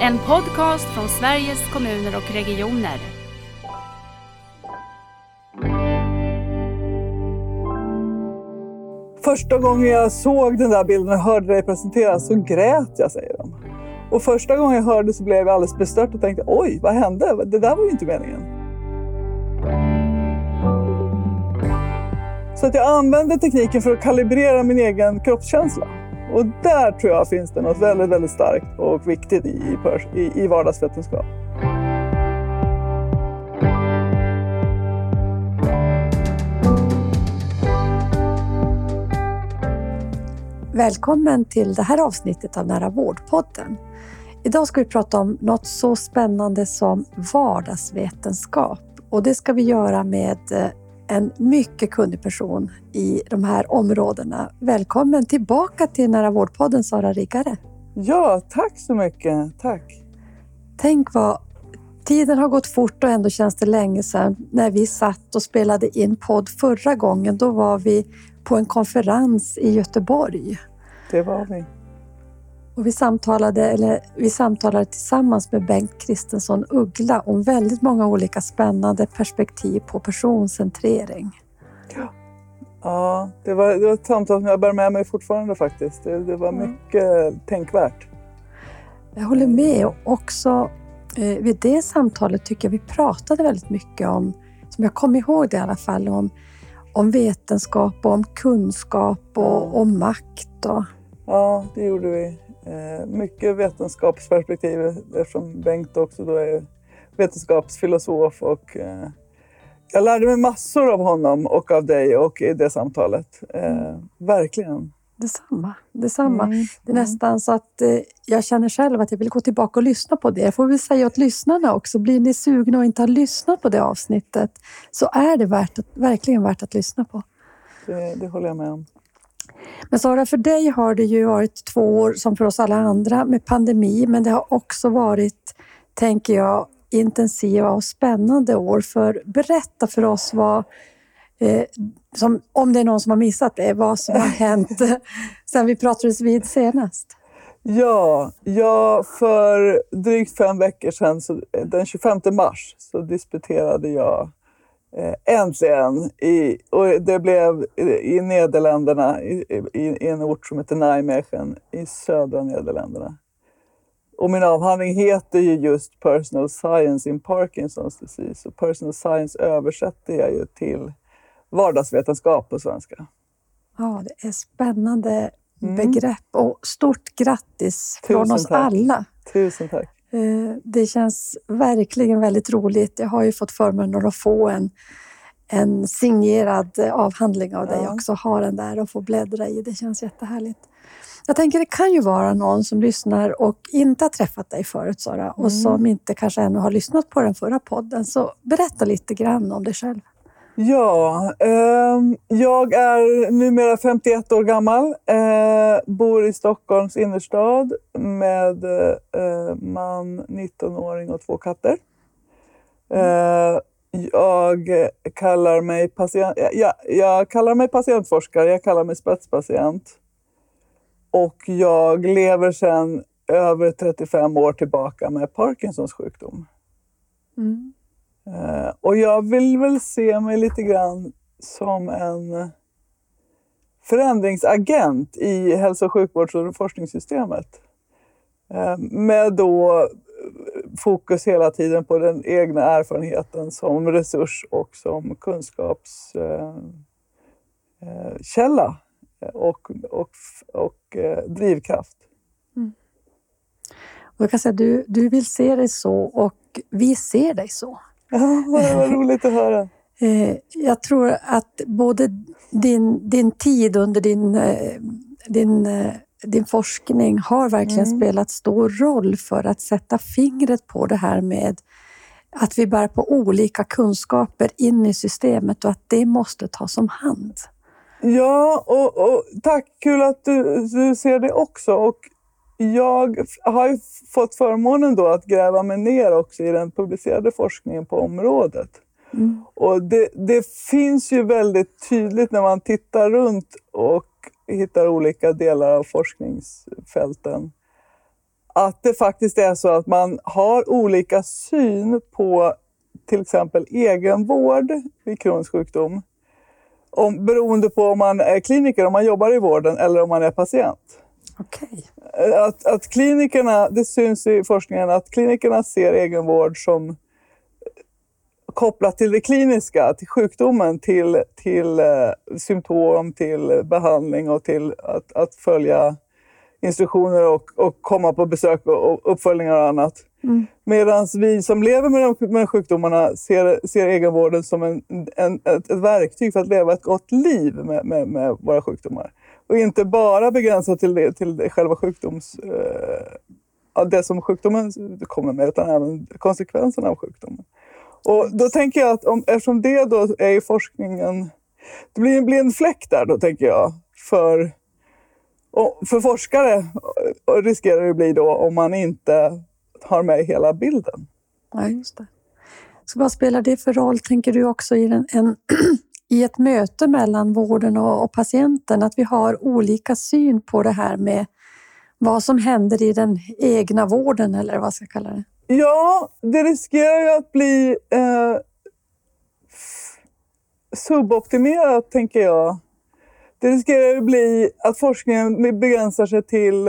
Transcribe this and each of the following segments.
En podcast från Sveriges kommuner och regioner. Första gången jag såg den där bilden och hörde dig presenteras så grät jag, säger de. Och första gången jag hörde så blev jag alldeles bestört och tänkte oj, vad hände? Det där var ju inte meningen. Så att jag använde tekniken för att kalibrera min egen kroppskänsla. Och där tror jag finns det något väldigt, väldigt starkt och viktigt i, i, i vardagsvetenskap. Välkommen till det här avsnittet av Nära vårdpodden. Idag ska vi prata om något så spännande som vardagsvetenskap och det ska vi göra med eh, en mycket kunnig person i de här områdena. Välkommen tillbaka till Nära vårdpodden Sara Riggare. Ja, tack så mycket. Tack. Tänk vad tiden har gått fort och ändå känns det länge sedan när vi satt och spelade in podd förra gången. Då var vi på en konferens i Göteborg. Det var vi. Och vi, samtalade, eller, vi samtalade tillsammans med Bengt Kristensson Uggla om väldigt många olika spännande perspektiv på personcentrering. Ja, ja det, var, det var ett samtal som jag bär med mig fortfarande faktiskt. Det, det var mycket mm. tänkvärt. Jag håller med. Och också eh, vid det samtalet tycker jag vi pratade väldigt mycket om, som jag kommer ihåg det i alla fall, om, om vetenskap och om kunskap och, och makt. Och... Ja, det gjorde vi. Eh, mycket vetenskapsperspektiv eftersom Bengt också då är vetenskapsfilosof och eh, jag lärde mig massor av honom och av dig och i det samtalet. Eh, verkligen. Detsamma. Detsamma. Mm. Det är nästan så att eh, jag känner själv att jag vill gå tillbaka och lyssna på det. Jag får väl säga åt lyssnarna också, blir ni sugna och inte har lyssnat på det avsnittet så är det värt att, verkligen värt att lyssna på. Det, det håller jag med om. Men Sara, för dig har det ju varit två år som för oss alla andra med pandemi, men det har också varit, tänker jag, intensiva och spännande år. För berätta för oss vad, eh, som, om det är någon som har missat det, vad som har hänt sen vi pratades vid senast. Ja, ja, för drygt fem veckor sedan, så, den 25 mars, så disputerade jag Eh, äntligen! I, och det blev i Nederländerna, i, i, i en ort som heter Nijmegen i södra Nederländerna. Och min avhandling heter ju just Personal Science in Parkinson's disease. Och personal Science översätter jag ju till vardagsvetenskap på svenska. Ja, det är spännande mm. begrepp och stort grattis från Tusen oss tack. alla. Tusen tack. Eh, det känns verkligen väldigt roligt. Jag har ju fått förmånen att få en, en signerad avhandling av dig ja. också. Ha den där och få bläddra i. Det känns jättehärligt. Jag tänker det kan ju vara någon som lyssnar och inte har träffat dig förut Sara och mm. som inte kanske ännu har lyssnat på den förra podden. Så berätta lite grann om dig själv. Ja, eh, jag är numera 51 år gammal. Eh, bor i Stockholms innerstad med eh, man, 19-åring och två katter. Eh, jag, kallar mig patient, jag, jag kallar mig patientforskare, jag kallar mig spetspatient. Och jag lever sedan över 35 år tillbaka med Parkinsons sjukdom. Mm. Eh, och jag vill väl se mig lite grann som en förändringsagent i hälso och sjukvårds och forskningssystemet. Eh, med då fokus hela tiden på den egna erfarenheten som resurs och som kunskapskälla eh, eh och, och, och drivkraft. Mm. Och jag kan säga, du, du vill se dig så och vi ser dig så. Ja, vad roligt att höra. Eh, jag tror att både din, din tid under din, eh, din, eh, din forskning har verkligen mm. spelat stor roll för att sätta fingret på det här med att vi bär på olika kunskaper in i systemet och att det måste tas om hand. Ja, och, och tack! Kul att du, du ser det också. Och jag har fått förmånen då att gräva mig ner också i den publicerade forskningen på området. Mm. Och det, det, finns ju väldigt tydligt när man tittar runt och hittar olika delar av forskningsfälten att det faktiskt är så att man har olika syn på till exempel egenvård vid kronisk sjukdom. Om, beroende på om man är kliniker, om man jobbar i vården eller om man är patient. Okej. Att, att klinikerna, det syns i forskningen att klinikerna ser egenvård som kopplat till det kliniska, till sjukdomen, till, till eh, symptom, till behandling och till att, att följa instruktioner och, och komma på besök och, och uppföljningar och annat. Mm. Medan vi som lever med de med sjukdomarna ser, ser egenvården som en, en, ett, ett verktyg för att leva ett gott liv med, med, med våra sjukdomar. Och inte bara begränsat till, det, till det, själva sjukdoms... Eh, det som sjukdomen kommer med, utan även konsekvenserna av sjukdomen. Och då tänker jag att om, eftersom det då är i forskningen... Det blir en blind fläck där då, tänker jag. För, och för forskare och riskerar det att bli då om man inte har med hela bilden. Ja, just det. Så vad spelar det för roll, tänker du också, i, en, en i ett möte mellan vården och, och, patienten? Att vi har olika syn på det här med vad som händer i den egna vården, eller vad jag ska kalla det? Ja, det riskerar ju att bli eh, suboptimerat, tänker jag. Det riskerar att bli att forskningen begränsar sig till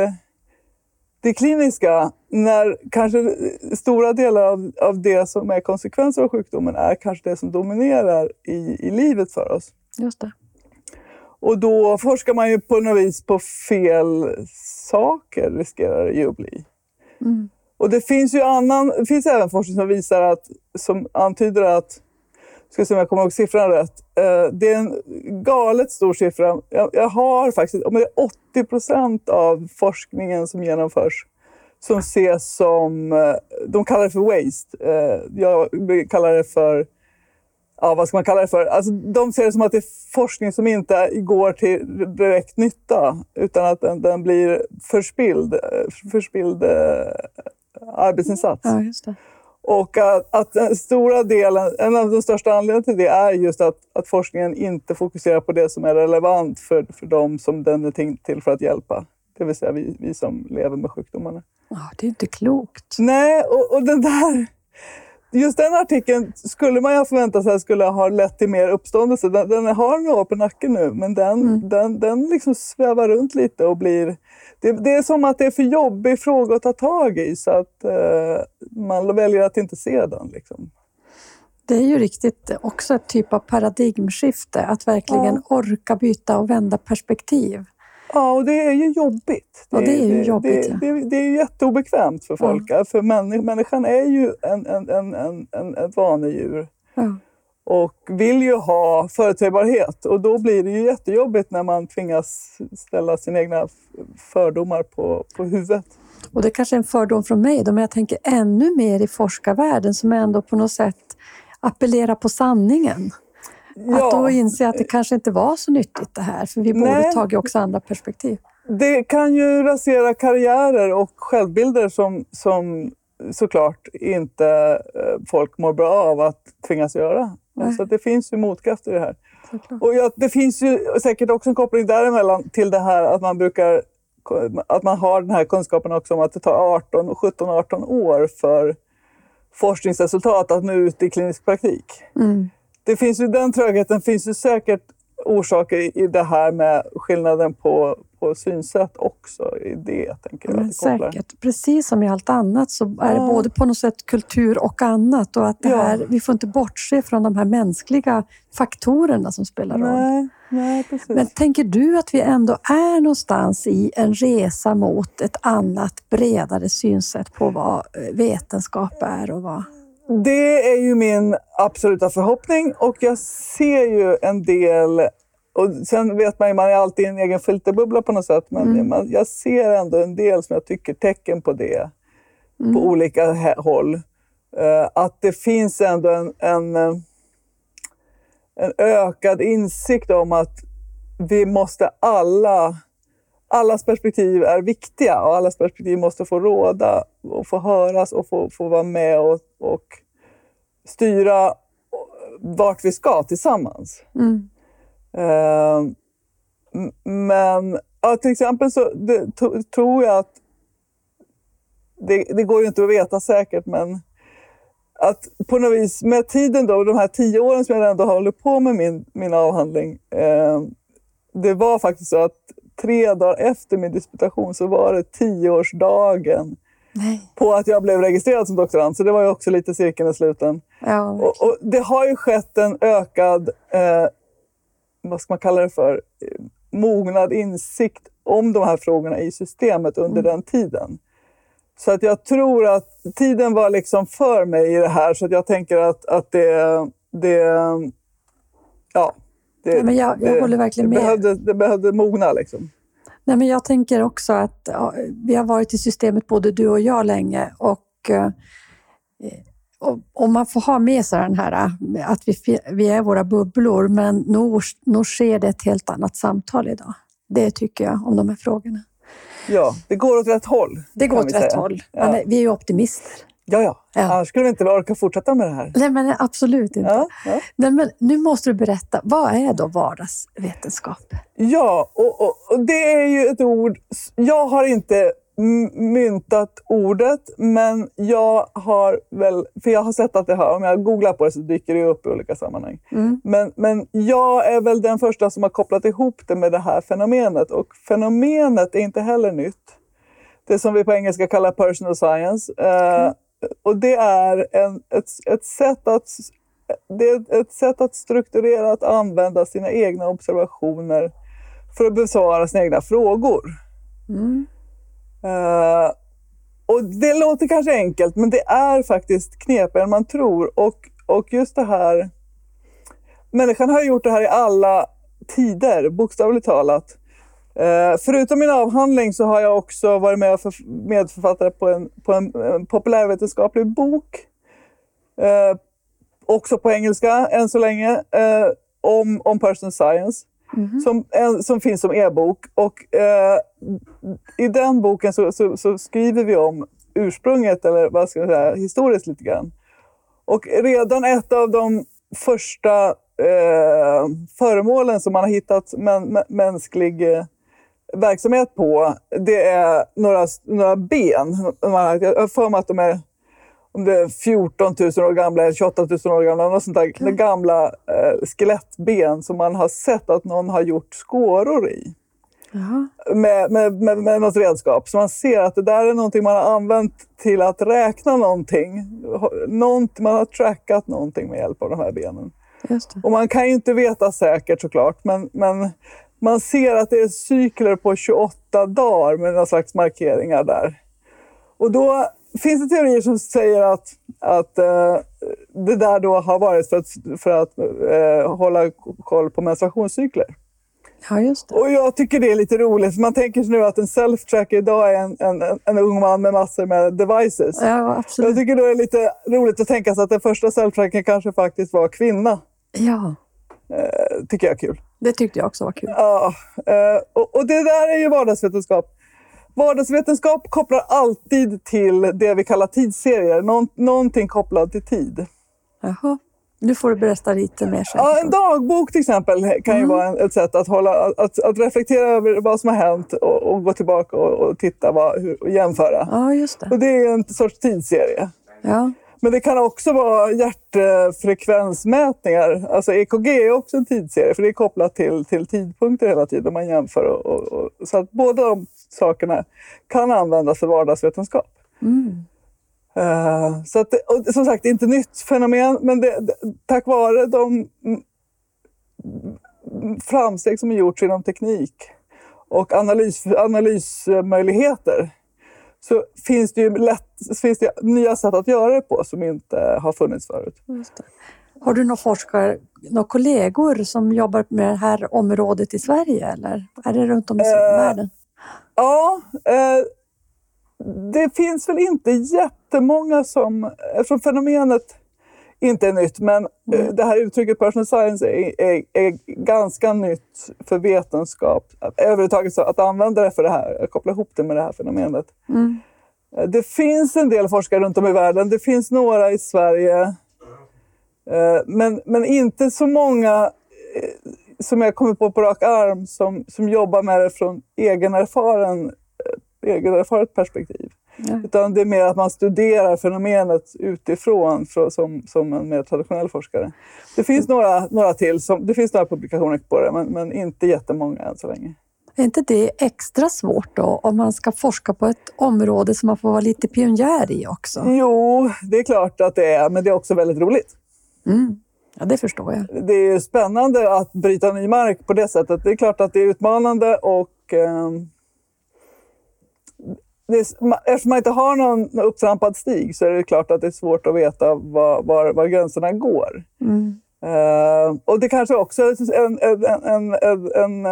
det kliniska när kanske stora delar av, av det som är konsekvenser av sjukdomen är kanske det som dominerar i, i livet för oss. Just det. Och då forskar man ju på något vis på fel saker, riskerar det ju att bli. Mm. Och det finns ju annan, det finns även forskning som visar att, som antyder att, ska se om jag kommer ihåg siffran rätt, eh, det är en galet stor siffra. Jag, jag har faktiskt, om det är 80 procent av forskningen som genomförs som ses som, eh, de kallar det för waste. Eh, jag kallar det för, ja vad ska man kalla det för? Alltså, de ser det som att det är forskning som inte går till direkt nytta utan att den, den blir förspild, förspild arbetsinsats. Ja. Och att, att den stora delen, en av de största anledningarna till det är just att, att forskningen inte fokuserar på det som är relevant för, för dem som den är tänkt till för att hjälpa. Det vill säga vi, vi som lever med sjukdomarna. Det är inte klokt. Nej, och, och den där... Just den artikeln skulle man ju förvänta sig skulle ha lett till mer uppståndelse. Den, den har några på nacken nu, men den, mm. den, den liksom svävar runt lite och blir... Det, det, är som att det är för jobbig fråga att ta tag i så att eh, man väljer att inte se den. Liksom. Det är ju riktigt också ett typ av paradigmskifte, att verkligen ja. orka byta och vända perspektiv. Ja, och det är ju jobbigt. Det, ja, det är ju jobbigt. Det, det, det är jätteobekvämt för folk. Ja. För människan är ju en, en, en, en, en, ett vanedjur. Ja. Och vill ju ha förutsägbarhet. Och då blir det ju jättejobbigt när man tvingas ställa sina egna fördomar på, på huvudet. Och det är kanske är en fördom från mig, men jag tänker ännu mer i forskarvärlden som ändå på något sätt appellerar på sanningen. Ja. Att då inse att det kanske inte var så nyttigt det här, för vi borde Nej. tagit också andra perspektiv. Det kan ju rasera karriärer och självbilder som, som såklart inte eh, folk mår bra av att tvingas göra. Nej. Så det finns ju motkrafter i det här. Och ja, det finns ju säkert också en koppling däremellan till det här att man brukar att man har den här kunskapen också om att det tar 18, 17-18 år för forskningsresultat att nå ut i klinisk praktik. Mm det finns ju, den trögheten finns ju säkert orsaker i det här med skillnaden på, på synsätt också. I det, tänker jag. Men säkert. Precis som i allt annat så är det både på något sätt kultur och annat. Och att det här, Vi får inte bortse från de här mänskliga faktorerna som spelar roll. Nej, nej, precis. Men tänker du att vi ändå är någonstans i en resa mot ett annat, bredare synsätt på vad vetenskap är och vad det är ju min absoluta förhoppning och jag ser ju en del och sen vet man ju, man är alltid i en egen filterbubbla på något sätt, men mm. man, jag ser ändå en del som jag tycker tecken på det mm. på olika håll. Uh, att det finns ändå en, en, eh, en ökad insikt om att vi måste alla allas perspektiv är viktiga och allas perspektiv måste få råda och få höras och få, få vara med och, och styra vart vi ska tillsammans. Mm. Uh, men ja, till exempel så det, to, tror jag att det, det går ju inte att veta säkert, men att på något vis med tiden då, de här tio åren som jag ändå håller på med min, min avhandling, eh, det var faktiskt så att tre dagar efter min disputation så var det tioårsdagen Nej. på att jag blev registrerad som doktorand. Så det var ju också lite cirkeln i sluten. Ja, Och, och det har ju skett en ökad, eh, vad ska man kalla det för, eh, mognad insikt om de här frågorna i systemet under den tiden. Så att jag tror att tiden var liksom för mig i det här, så att jag tänker att, att det, det, ja, det, Ja, men jag- jag det, håller verkligen det med. Behövde, det behövde mogna liksom. Nej, men jag tänker också att ja, vi har varit i systemet både du och jag länge och, eh, och man får ha med sig den här eh, att vi, vi är våra bubblor men nog, nog sker det ett helt annat samtal idag. Det tycker jag om de här frågorna. Ja, det går åt rätt håll. Det går åt rätt säga. håll. Ja. Man är, vi är ju optimister. Ja, ja. Ja. Annars skulle vi inte orka fortsätta med det här. Nej, men absolut inte. Ja, ja. Nej, men nu måste du berätta, vad är då vardagsvetenskap? Ja, och, och, och det är ju ett ord... Jag har inte myntat ordet, men jag har väl... För jag har sett att det har... Om jag googlar på det så dyker det upp i olika sammanhang. Mm. Men, men jag är väl den första som har kopplat ihop det med det här fenomenet. Och fenomenet är inte heller nytt. Det som vi på engelska kallar personal science. Eh, och det är en, ett, ett, sätt att, det är ett sätt att strukturerat använda sina egna observationer för att besvara sina egna frågor. Mm. Eh, och det låter kanske enkelt, men det är faktiskt knepigare än man tror. Och, och just det här... Människan har gjort det här i alla tider, bokstavligt talat. Uh, förutom min avhandling så har jag också varit med och medförfattare på en, på en, en populärvetenskaplig bok. Uh, också på engelska än så länge. Om, om person science. Mhm. Som, en, som finns som e-bok. Och eh, i den boken så, så, så skriver vi om ursprunget, eller vad ska jag säga, historiskt lite grann. Och redan ett av de första eh, föremålen som man har hittat mä, mänsklig eh, verksamhet på, det är några, några ben. Man har- Jag har för mig att de är 14 000 år gamla eller 28 000 år gamla. Något sånt där, det gamla eh, skelettben som man har sett att någon har gjort skåror i Jaha. med, med, med, med något redskap. Så man ser att det där är någonting man har använt till att räkna någonting. Någonting man har trackat någonting med hjälp av de här benen. Det. Och man kan ju inte veta säkert såklart, men, men man ser att det är cykler på 28 dagar med några slags markeringar där. Och då finns det teorier som säger att, att eh, det där då har varit för att, för att eh, hålla koll på menstruationscykler. Ja, just det. Och jag tycker det är lite roligt. Man tänker sig nu att en self-tracker idag är en, en, en, ung man med massor med devices. Ja, Jag absolut. tycker då är det lite roligt att tänka sig att den första self-trackern kanske faktiskt var kvinna. Ja, Eh, tycker jag är kul. det tyckte jag också var kul. Ja, eh, och, och det där är ju vardagsvetenskap. Vardagsvetenskap kopplar alltid till det vi kallar tidsserier. Någon, någonting kopplat till tid. Jaha. Nu får du berätta lite mer. Ja, en dagbok till exempel kan ju vara en, ett sätt att, hålla, att, att reflektera över vad som har hänt och, och gå tillbaka och, och titta vad, hur, och jämföra. Ja, just Och det. det är en sorts tidsserie. Ja. Men det kan också vara hjärtfrekvensmätningar. Alltså EKG är också en tidsserie, för det är kopplat till, till tidpunkter hela tiden. Man jämför. Och, och, och, så att båda de sakerna kan användas för vardagsvetenskap. Mm. Eh, så att, och som sagt, det är inte nytt fenomen, men det, det, tack vare de framsteg som har gjorts inom teknik och analys, analysmöjligheter så finns det ju lätt, finns det nya sätt att göra det på som inte har funnits förut. Har du några forskare, några kollegor som jobbar med det här området i Sverige eller är det runt om i Eh, världen? Ja, eh, det finns väl inte jättemånga som, eftersom fenomenet inte är nytt, men eh, det här uttrycket personal science är, är, är ganska nytt för vetenskap. Att, överhuvudtaget så att använda det för det här, att koppla ihop det med det här fenomenet. Mm. Eh, Det finns en del forskare runt om i världen. Det finns några i Sverige. Eh, Men, men inte så många som jag kommer på på rak arm som, som jobbar med det från egen erfaren, eh, perspektiv. Ja. Utan det är mer att man studerar fenomenet utifrån för, som, som en mer traditionell forskare. Det finns några, några till, som, det finns några publikationer på det, men, men inte jättemånga än så länge. Är inte det extra svårt då om man ska forska på ett område som man får vara lite pionjär i också? Jo, det är klart att det är, men det är också väldigt roligt. Mm. Ja, det förstår jag. Det är spännande att bryta ny mark på det sättet. Det är klart att det är utmanande och eh, det är, eftersom man inte har någon upptrampad stig så är det klart att det är svårt att veta var, var, var gränserna går. Mm. Uh, och det kanske också är en, en, en, en,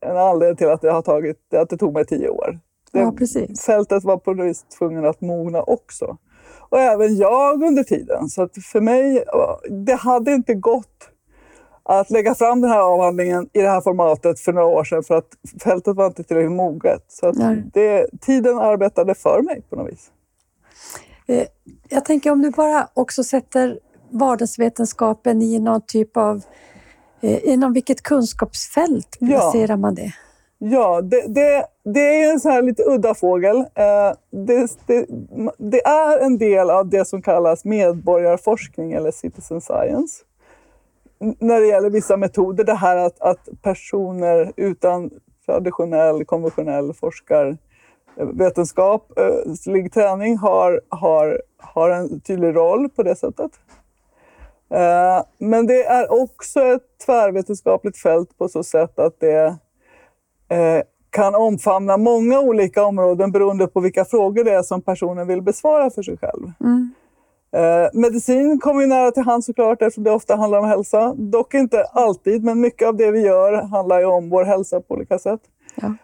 en, anledning till att det, har tagit, att det tog mig tio år. Det, Ja, precis. Fältet var på något vis tvungen att mogna också. Och även jag under tiden. Så för mig, det hade inte gått att lägga fram den här avhandlingen i det här formatet för några år sedan för att fältet var inte tillräckligt moget. Så det, tiden arbetade för mig på något vis. Eh, Jag tänker om du bara också sätter vardagsvetenskapen i någon typ av... eh, Inom vilket kunskapsfält Ja. placerar man det? Ja, det, det, det är en så här lite udda fågel. Eh, det, det, det är en del av det som kallas medborgarforskning eller citizen science. När det gäller vissa metoder, det här att, att personer utan traditionell, konventionell forskarvetenskaplig eh, eh, träning har, har, har en tydlig roll på det sättet. Men det är också ett tvärvetenskapligt fält på så sätt att det kan omfamna många olika områden beroende på vilka frågor det är som personen vill besvara för sig själv. Mm. Eh, medicin kommer ju nära till hand såklart eftersom det ofta handlar om hälsa. Dock inte alltid, men mycket av det vi gör handlar ju om vår hälsa på olika sätt. Ja.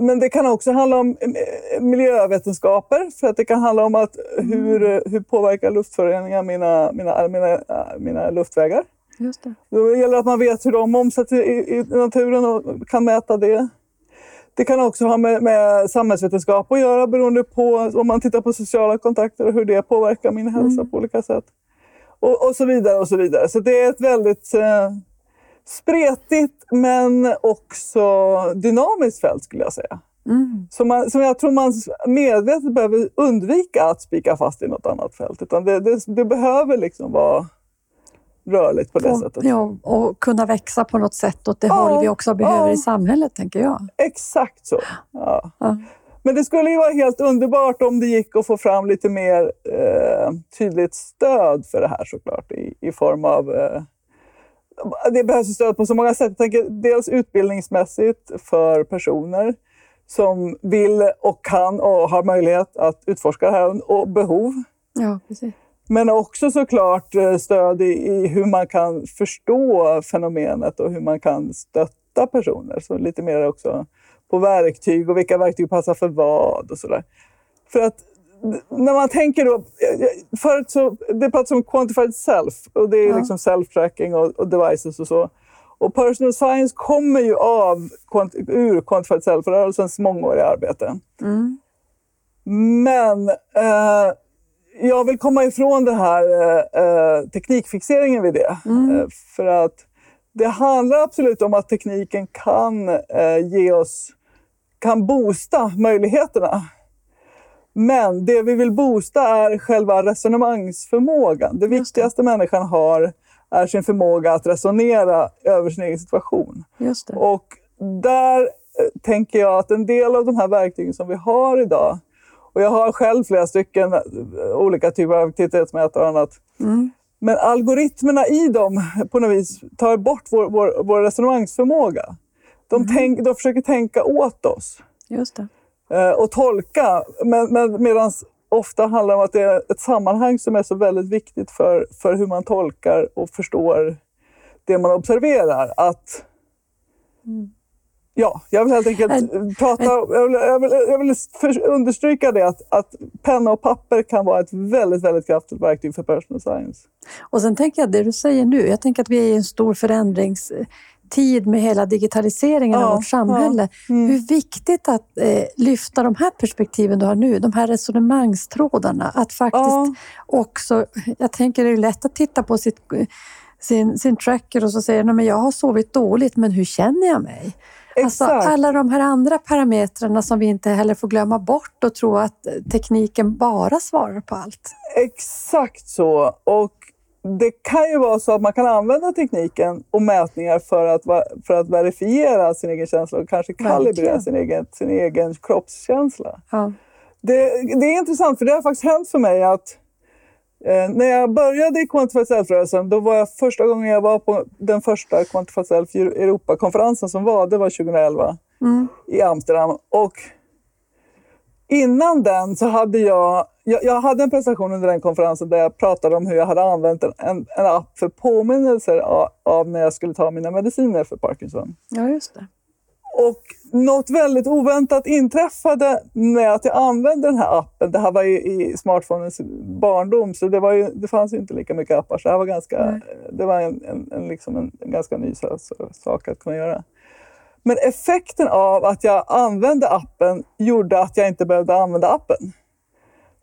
Men det kan också handla om eh, miljövetenskaper, för att det kan handla om att hur, eh, hur påverkar luftföroreningar mina, mina, mina, mina luftvägar. Just det. Då gäller det att man vet hur de omsätts i, i naturen och kan mäta det. Det kan också ha med, med samhällsvetenskap att göra beroende på om man tittar på sociala kontakter och hur det påverkar min hälsa på olika sätt. Och, och så vidare och så vidare. Så det är ett väldigt eh, spretigt men också dynamiskt fält skulle jag säga. Mm. Som, man, som jag tror man medvetet behöver undvika att spika fast i något annat fält. Utan det, det, det behöver liksom vara rörligt på det Och, sättet. ja, och kunna växa på något sätt åt det Ja, håll vi också behöver ja. i samhället, tänker jag. Exakt så. Ja. Ja. Men det skulle ju vara helt underbart om det gick att få fram lite mer eh, tydligt stöd för det här såklart i, i form av eh, det behövs stöd på så många sätt. Jag tänker dels utbildningsmässigt för personer som vill och kan och har möjlighet att utforska det här och behov. Ja, precis. Men också såklart eh, stöd i, hur man kan förstå fenomenet och hur man kan stötta personer. Så lite mer också på verktyg och vilka verktyg passar för vad och sådär. För att när man tänker då... eh, Förut så, det pratas om quantified self och det är Ja. liksom self-tracking och, och devices och så. Och personal science kommer ju av ur quantified self-rörelsens mångåriga arbete. Mm. Men eh, jag vill komma ifrån den här eh, eh, teknikfixeringen vid det. Mm. Eh, för att det handlar absolut om att tekniken kan eh, ge oss, kan boosta möjligheterna. Men det vi vill boosta är själva resonemangsförmågan. Det viktigaste människan har är sin förmåga att resonera över sin egen situation. Och där eh, tänker jag att en del av de här verktygen som vi har idag, och jag har själv flera stycken eh, olika typer av aktivitetsmätare och annat, Mm. men algoritmerna i dem på något vis tar bort vår, vår, vår resonemangsförmåga. De, tänk, de försöker tänka åt oss Just det. eh, och tolka, men, men medan ofta handlar det om att det är ett sammanhang som är så väldigt viktigt för, för hur man tolkar och förstår det man observerar. Att, Ja, jag vill helt enkelt prata, jag vill, jag vill, jag vill understryka det att, att penna och papper kan vara ett väldigt, väldigt kraftfullt verktyg för personal science. Och sen tänker jag det du säger nu, jag tänker att vi är i en stor förändringstid med hela digitaliseringen Ja, av vårt samhälle. ja. Mm. Hur viktigt att eh, lyfta de här perspektiven du har nu, de här resonemangstrådarna. Att faktiskt Ja. också, jag tänker det är lätt att titta på sitt, sin, sin tracker och så säga, "Nej, men jag har sovit dåligt, men hur känner jag mig? Alltså, alla de här andra parametrarna som vi inte heller får glömma bort och tro att tekniken bara svarar på allt. Exakt så. Och det kan ju vara så att man kan använda tekniken och mätningar för att, för att verifiera sin egen känsla och kanske kalibrera Verkligen. sin egen, sin egen kroppskänsla. Ja. Det, det är intressant, för det har faktiskt hänt för mig att eh, när jag började i Quantified Self-rörelsen, då var jag första gången jag var på den första Quantified Self Europakonferensen som var, det var 2011 Mm. i Amsterdam. Och innan den så hade jag, jag, jag hade en presentation under den konferensen där jag pratade om hur jag hade använt en, en, en app för påminnelser av, av när jag skulle ta mina mediciner för Parkinson. ja, just det. Och något väldigt oväntat inträffade med att jag använde den här appen. Det här var i, i smartphonens barndom, så det, var ju, det fanns ju inte lika mycket appar. Så det, var ganska, det var en, en, en, liksom en, en ganska ny sak att kunna göra. Men effekten av att jag använde appen gjorde att jag inte behövde använda appen.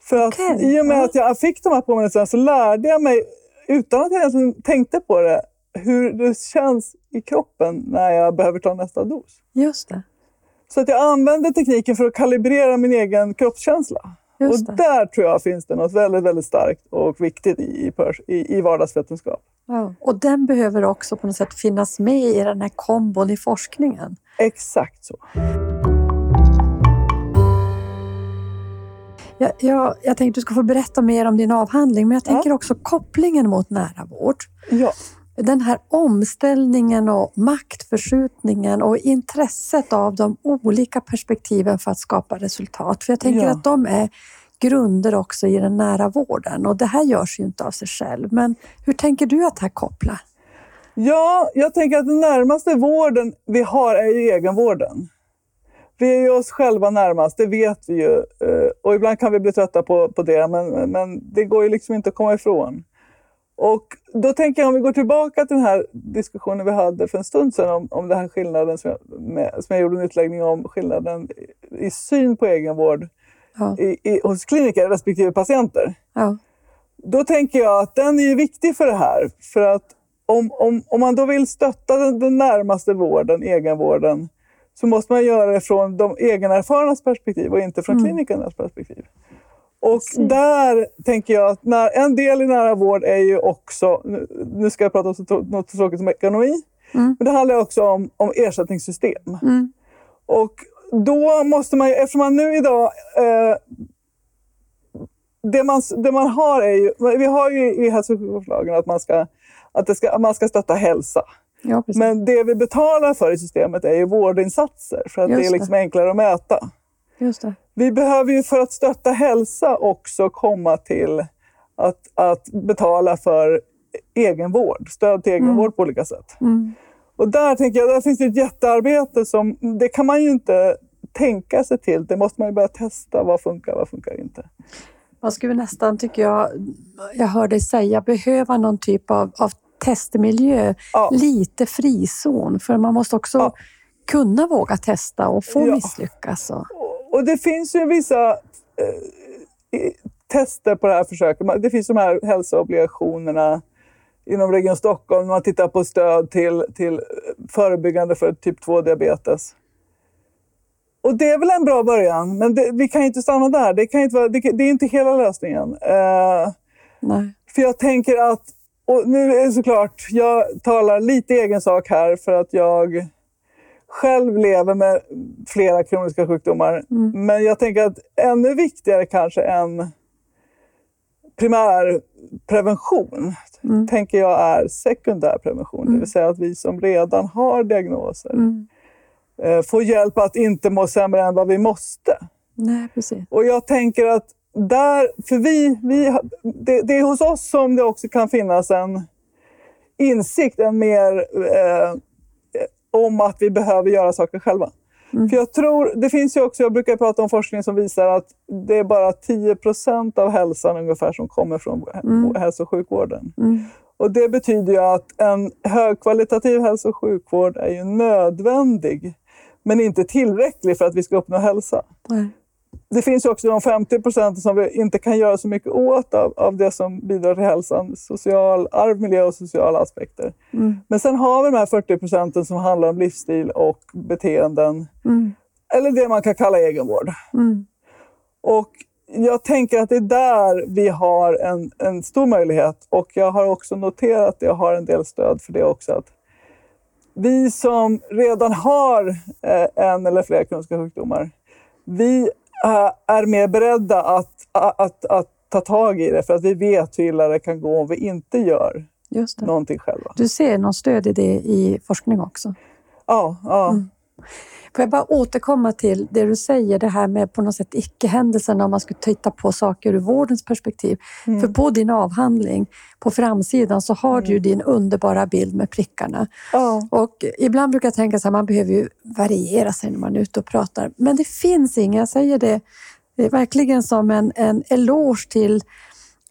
För att Okej, i och med att jag fick de här påminnelserna så lärde jag mig, utan att jag egentligen tänkte på det, hur det känns i kroppen när jag behöver ta nästa dos. Just det. Så att jag använder tekniken för att kalibrera min egen kroppskänsla. Just och det. där tror jag finns det något väldigt, väldigt starkt och viktigt i, i, i, vardagsvetenskap. Ja. Och den behöver också på något sätt finnas med i den här kombon i forskningen. Exakt så. Jag, jag, jag tänkte du ska få berätta mer om din avhandling, men jag Ja. tänker också kopplingen mot nära vård. Ja. Den här omställningen och maktförskjutningen och intresset av de olika perspektiven för att skapa resultat. För jag tänker Ja. att de är grunder också i den nära vården och det här görs ju inte av sig själv. Men hur tänker du att det här kopplar? ja, jag tänker att den närmaste vården vi har är ju egenvården. Vi är ju oss själva närmast, det vet vi ju. Eh, Och ibland kan vi bli trötta på, på det, men, men det går ju liksom inte att komma ifrån. Och då tänker jag om vi går tillbaka till den här diskussionen vi hade för en stund sedan om, om den här skillnaden som jag, med, som jag gjorde en utläggning om, skillnaden i, i syn på egenvård Ja, i, i, hos kliniker respektive patienter. ja, Då tänker jag att den är ju viktig för det här. För att om, om, om man då vill stötta den, den närmaste vården, egenvården, så måste man göra det från de egenerfarnas perspektiv och inte från Mm. klinikernas perspektiv. Och där tänker jag att när, en del i nära vård är ju också, nu, ska jag prata om något så tråkigt som ekonomi, Mm. men det handlar också om, om ersättningssystem. mm, Och då måste man, eftersom man nu idag... Eh, det, man, det man har är ju... Vi har ju i hälso och sjukvårdslagen att man ska, att det ska, man ska stötta hälsa. ja. Men det vi betalar för i systemet är ju vårdinsatser för att Just det är det. liksom enklare att mäta. Just det. Vi behöver ju för att stötta hälsa också komma till att, att betala för egenvård, stöd till egenvård på olika sätt. Mm. Och där tänker jag, där finns det ett jättearbete som, det kan man ju inte tänka sig till. Det måste man ju börja testa. Vad funkar, vad funkar inte? Man skulle nästan, tycker jag, jag hör dig säga, behöva någon typ av, av testmiljö, Ja. lite frizon. För man måste också Ja. kunna våga testa och få Ja. misslyckas. Och, Och- det finns ju vissa eh, tester på det här försöket. Det finns de här hälsoobligationerna inom Region Stockholm. Man tittar på stöd till, till förebyggande för typ 2-diabetes. Och det är väl en bra början, men det, vi kan inte stanna där. Det, kan inte vara, det, det är inte hela lösningen. Eh, nej. För jag tänker att, och nu är det såklart, jag talar lite egen sak här för att jag själv lever med flera kroniska sjukdomar. Mm. Men jag tänker att ännu viktigare kanske än primärprevention Mm. tänker jag är sekundärprevention. Det vill säga att vi som redan har diagnoser Mm. eh, får hjälp att inte må sämre än vad vi måste. Nej, precis. Och jag tänker att där, för vi, vi det, det är hos oss som det också kan finnas en insikt, en mer eh, om att vi behöver göra saker själva. Mm. För jag tror, det finns ju också, jag brukar prata om forskning som visar att det är bara 10 procent av hälsan ungefär som kommer från Mm. hälso och sjukvården. Mm. Och det betyder ju att en högkvalitativ hälso och sjukvård är ju nödvändig, men inte tillräcklig för att vi ska uppnå hälsa. Nej. Det finns ju också de 50 procenten som vi inte kan göra så mycket åt av, av det som bidrar till hälsan. Social, arv, miljö och sociala aspekter. Mm. Men sen har vi de här 40 procenten som handlar om livsstil och beteenden. Mm. Eller det man kan kalla egenvård. Mm. Och jag tänker att det är där vi har en, en stor möjlighet. Och jag har också noterat att jag har en del stöd för det också. Att vi som redan har eh, en eller flera kroniska sjukdomar, vi är mer beredda att, att, att, att ta tag i det för att vi vet hur illa det kan gå om vi inte gör Just det. någonting själva. Du ser någon stöd i det i forskning också? Ja, ja. Mm. Får jag bara återkomma till det du säger, det här med på något sätt icke-händelserna om man skulle titta på saker ur vårdens perspektiv. Mm. För på din avhandling, på framsidan, så har du ju din underbara bild med prickarna. ja. Och ibland brukar jag tänka så här, man behöver ju variera sig när man är ute och pratar. Men det finns inga, jag säger det, det är verkligen som en, en eloge till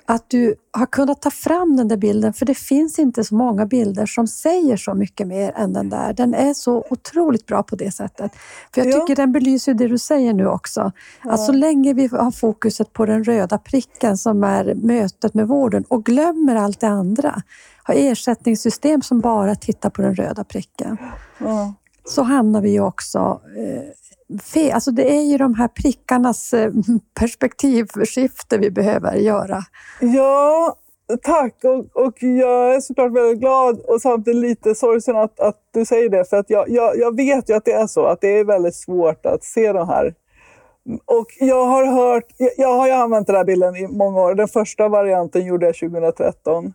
att du har kunnat ta fram den där bilden, för det finns inte så många bilder som säger så mycket mer än den där. Den är så otroligt bra på det sättet. För jag Ja. tycker den belyser det du säger nu också. Att så länge vi har fokuset på den röda pricken som är mötet med vården och glömmer allt det andra, har ersättningssystem som bara tittar på den röda pricken, ja. så hamnar vi också eh, fel. Alltså det är ju de här prickarnas eh, perspektivskifte vi behöver göra. Ja, tack. Och, och jag är såklart väldigt glad och samtidigt lite sorgsen att, att du säger det. För att jag, jag, jag vet ju att det är så, att det är väldigt svårt att se de här. Och jag har hört, jag, jag har ju använt den här bilden i många år. Den första varianten gjorde jag 2013.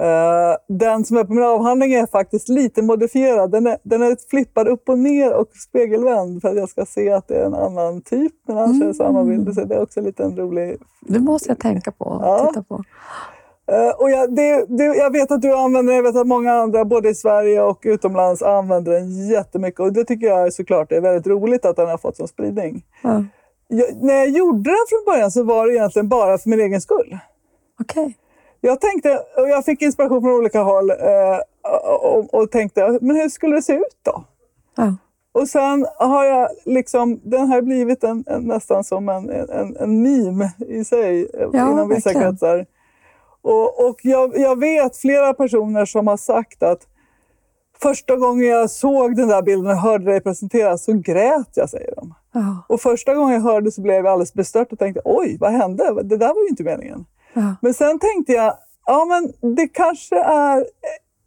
Eh, den som är på min avhandling är faktiskt lite modifierad. Den är, den är flippad upp och ner och spegelvänd för att jag ska se att det är en annan typ. Men annars är det samma bild. Så det är också lite en rolig Det måste jag tänka på och Ja. titta på. Eh, och jag, det, det, jag vet att du använder den, jag vet att många andra både i Sverige och utomlands använder den jättemycket. Och det tycker jag är såklart är väldigt roligt att den har fått sån spridning. Ja. Jag, när jag gjorde den från början så var det egentligen bara för min egen skull. Okej. Jag tänkte, och jag fick inspiration från olika håll eh, och, och tänkte, men hur skulle det se ut då? Ja. Och sen har jag liksom, den har blivit en, en, nästan som en, en, en meme i sig eh, Ja, inom vissa verkligen. kretsar. Och, och jag, jag vet flera personer som har sagt att första gången jag såg den där bilden och hörde dig presenteras så grät jag, säger de. Ja. Och första gången jag hörde så blev jag alldeles bestört och tänkte oj, vad hände? Det där var ju inte meningen. Ja. Men sen tänkte jag, ja men det kanske är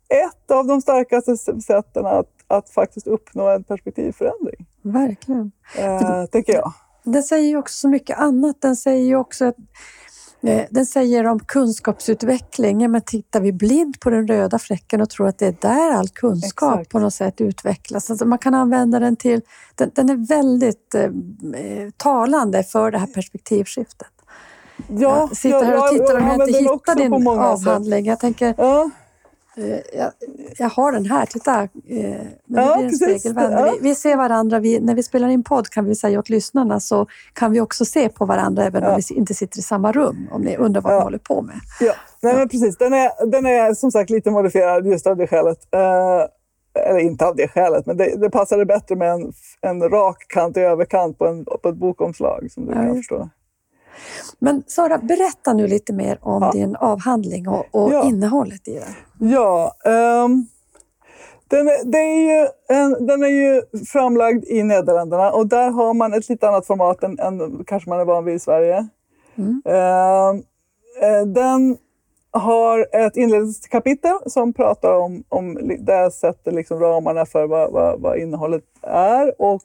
ett av de starkaste sätten att, att faktiskt uppnå en perspektivförändring. Verkligen. Eh, tänker jag. Den säger ju också så mycket annat. Den säger ju också att eh, den säger om kunskapsutveckling. Ja, men tittar vi blint på den röda fläcken och tror att det är där all kunskap Exakt. på något sätt utvecklas. Alltså man kan använda den till... Den, den är väldigt eh, eh, talande för det här perspektivskiftet. Ja, jag sitter här och tittar om jag använder inte den också hittar din många sätt. avhandling. Jag tänker, Ja, Eh, jag, jag har den här, titta. Eh, men det Ja, blir en spegelvänd. Ja. Vi, vi ser varandra, vi, när vi spelar in podd kan vi säga åt lyssnarna så kan vi också se på varandra även om Ja. vi inte sitter i samma rum, om ni undrar vad Ja. vi håller på med. ja. Nej, men precis. Den är, den är som sagt lite modifierad just av det skälet. Eh, eller inte av det skälet, men det, det passade bättre med en, en rak kant i överkant på, en, på ett bokomslag som du kan förstå. Men Sara, berätta nu lite mer om Ja. din avhandling och, och Ja. innehållet i den. Ja, ehm, den, är, det är ju en, den är ju framlagd i Nederländerna och där har man ett lite annat format än, än kanske man är van vid i Sverige. Mm. Eh, den har ett inledningskapitel som pratar om, om där sätter liksom ramarna för vad, vad, vad innehållet är och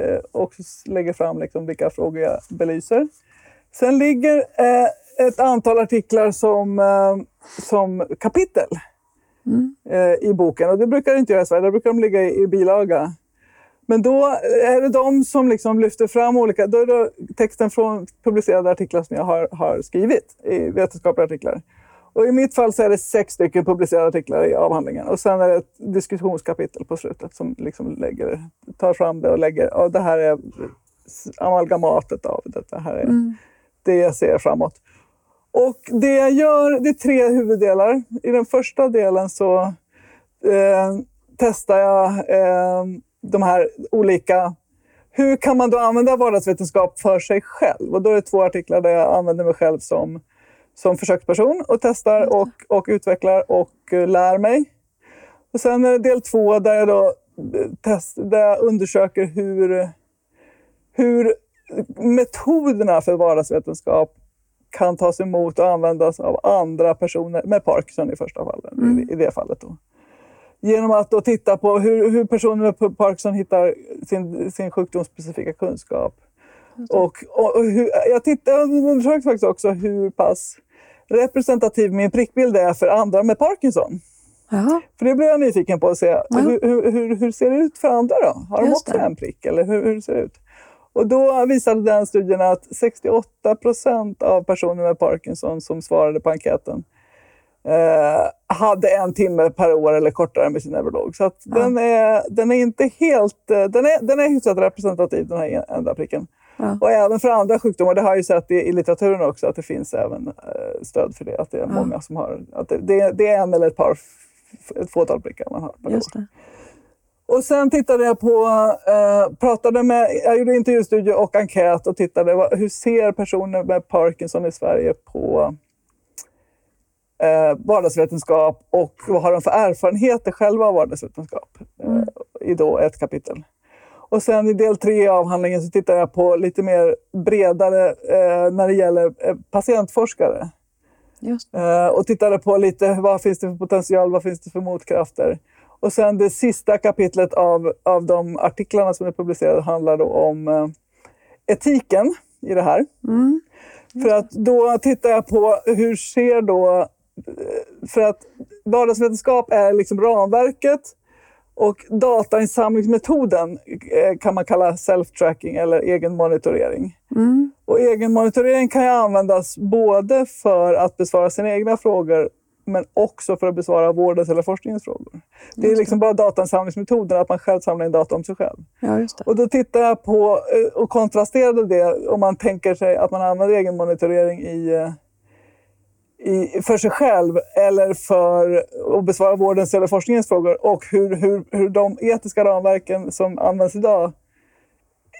eh, också lägger fram liksom vilka frågor jag belyser. Sen ligger eh, ett antal artiklar som, eh, som kapitel Mm. eh, i boken. Och det brukar det inte göra i Sverige, där brukar de ligga i, i bilaga. Men då är det de som liksom lyfter fram olika... Då är det texten från publicerade artiklar som jag har, har skrivit i vetenskapliga artiklar. Och I mitt fall så är det sex stycken publicerade artiklar i avhandlingen. Och sen är det ett diskussionskapitel på slutet som liksom lägger, tar fram det och lägger... Ja, det här är amalgamatet av det. Det här är Mm. Det jag ser framåt. Och det jag gör, det är tre huvuddelar. I den första delen så eh, testar jag eh, de här olika hur kan man då använda vardagsvetenskap för sig själv? Och då är det två artiklar där jag använder mig själv som, som försöksperson och testar och, och utvecklar och uh, lär mig. Och sen är det del två där jag, då test, där jag undersöker hur, hur metoderna för vardagsvetenskap kan tas emot och användas av andra personer med Parkinson i första fallet. Mm. I, det fallet. Då. Genom att då titta på hur, hur personer med Parkinson hittar sin, sin sjukdomsspecifika kunskap. Och, och, och hur, jag, tittar, jag undersökte faktiskt också hur pass representativ min prickbild är för andra med Parkinson. Jaha. För det blir jag nyfiken på att se. Hur, hur, hur, ser det ut för andra då? Har de också en prick? Eller hur, hur ser det ut? Och då visade den studien att 68 procent av personer med Parkinson som svarade på enkäten eh, hade en timme per år eller kortare med sin neurolog. Så ja. den, är, den är inte helt... Eh, den är, den är hyfsat representativ, den här enda pricken. Ja. Och även för andra sjukdomar, det har jag ju sett i, i litteraturen också, att det finns även eh, stöd för det. Att det är ja. många som har... Att det, det, det, är en eller ett par, ett fåtal prickar man har per Just år. Det. Och sen tittade jag på, eh, pratade med, jag gjorde intervjustudie och enkät och tittade hur ser personer med Parkinson i Sverige på eh, vardagsvetenskap och vad har de för erfarenheter själva av vardagsvetenskap? Eh, mm. I då ett kapitel. Och sen i del tre av avhandlingen så tittar jag på lite mer bredare eh, när det gäller eh, patientforskare. Eh, och tittade på lite vad finns det för potential, vad finns det för motkrafter? Och sen det sista kapitlet av, av de artiklarna som är publicerade handlar då om eh, etiken i det här. Mm. För att då tittar jag på hur ser då... Eh, för att vardagsvetenskap är liksom ramverket och datainsamlingsmetoden eh, kan man kalla self-tracking eller egenmonitorering. Mm. Och egenmonitorering kan ju användas både för att besvara sina egna frågor men också för att besvara vårdens eller forskningens frågor. Det är liksom bara datainsamlingsmetoden, att man själv samlar in data om sig själv. Ja, och då tittar jag på eh, och kontrasterade det om man tänker sig att man använder egenmonitorering i, eh, i, för sig själv eller för att besvara vårdens eller forskningens frågor och hur, hur, hur de etiska ramverken som används idag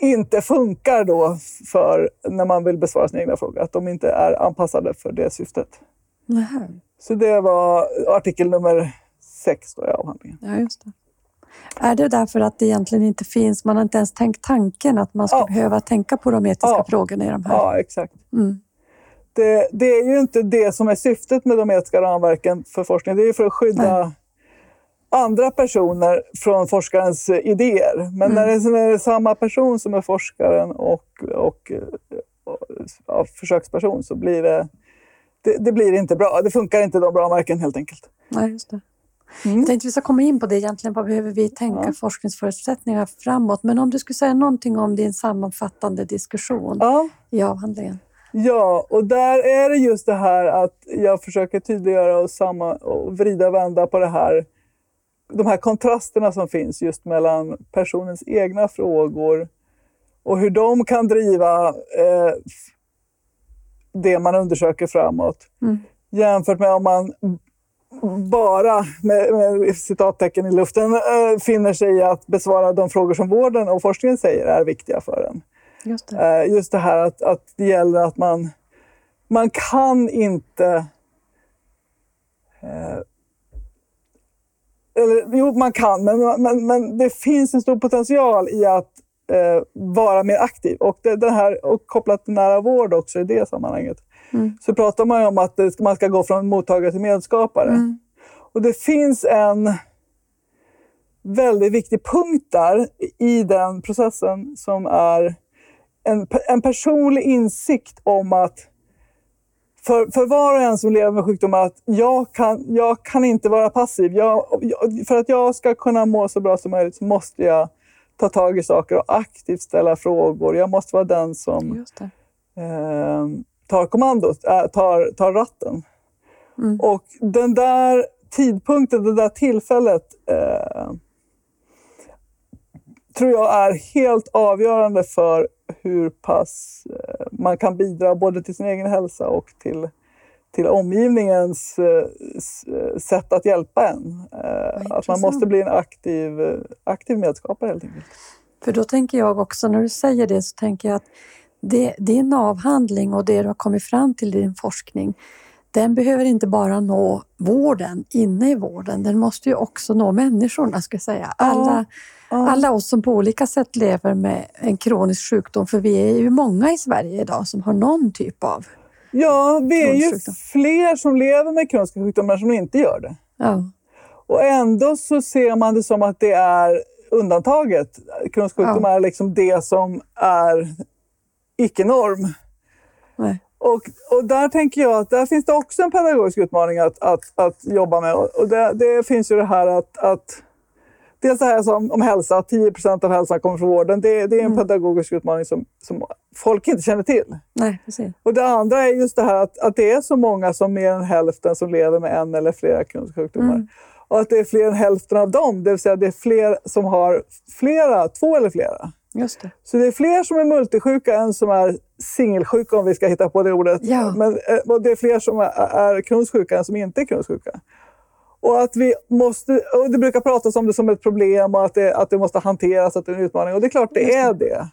inte funkar då för när man vill besvara sina egna frågor. Att de inte är anpassade för det syftet. Nähä. Så det var artikel nummer sex då i avhandlingen. Ja, just det. Är det därför att det egentligen inte finns, man har inte ens tänkt tanken att man ska ja. behöva tänka på de etiska ja. frågorna i de här? Ja, exakt. Mm. Det, det, är ju inte det som är syftet med de etiska ramverken för forskning. Det är ju för att skydda Nej. andra personer från forskarens idéer. Men mm. när, det, när det är samma person som är forskaren och, och, och, och försöksperson så blir det det, det, blir inte bra. Det funkar inte de bra marken helt enkelt. Nej, just det. Mm. Jag tänkte vi ska komma in på det egentligen. Vad behöver vi tänka ja. forskningsförutsättningar framåt? Men om du skulle säga någonting om din sammanfattande diskussion ja. i avhandlingen? Ja, och där är det just det här att jag försöker tydliggöra och, samma, och vrida och vända på det här. De här kontrasterna som finns just mellan personens egna frågor och hur de kan driva eh, det man undersöker framåt. Mm. Jämfört med om man bara, med, med citattecken i luften, äh, finner sig i att besvara de frågor som vården och forskningen säger är viktiga för en. Just det, äh, just det här att, att det gäller att man, man kan inte... Äh, eller jo, man kan, men, men, men det finns en stor potential i att eh, vara mer aktiv. Och, det, det, här, och kopplat till nära vård också i det sammanhanget, mm. så pratar man ju om att man ska gå från mottagare till medskapare. Mm. Och det finns en väldigt viktig punkt där i den processen som är en, en personlig insikt om att för, för var och en som lever med sjukdom att jag kan, jag kan inte vara passiv. Jag, för att jag ska kunna må så bra som möjligt så måste jag ta tag i saker och aktivt ställa frågor. Jag måste vara den som eh, tar kommandot, äh, tar, tar ratten. Mm. Och den där tidpunkten, det där tillfället eh, tror jag är helt avgörande för hur pass eh, man kan bidra både till sin egen hälsa och till till omgivningens eh, eh, sätt att hjälpa en. Eh, att man måste bli en aktiv, aktiv medskapare helt enkelt. För då tänker jag också, när du säger det, så tänker jag att det, din avhandling och det du har kommit fram till i din forskning, den behöver inte bara nå vården, inne i vården, den måste ju också nå människorna, ska jag säga. Alla, Ja. alla oss som på olika sätt lever med en kronisk sjukdom, för vi är ju många i Sverige idag som har någon typ av... Ja, vi är ju fler som lever med kroniska sjukdomar som inte gör det. Ja, Och ändå så ser man det som att det är undantaget. Kronisk sjukdom Ja. är liksom det som är icke-norm. Och, och där tänker jag att där finns det också en pedagogisk utmaning att, att, att jobba med. Och det, det finns ju det här att, att Dels det här som, om hälsa, att 10% av hälsan kommer från vården. Det, det är en Mm. pedagogisk utmaning som, som folk inte känner till. nej, precis. Och det andra är just det här att, att det är så många som mer än hälften som lever med en eller flera kroniska sjukdomar. Mm. Och att det är fler än hälften av dem, det vill säga det är fler som har flera, två eller flera. Just det. Så det är fler som är multisjuka än som är singelsjuka om vi ska hitta på det ordet. Ja. Men eh, och det är fler som är, är kroniskt sjuka än som inte är kroniskt sjuka. Och att vi måste, och det brukar pratas om det som ett problem och att det, att det måste hanteras, att det är en utmaning. Och det är klart det är det.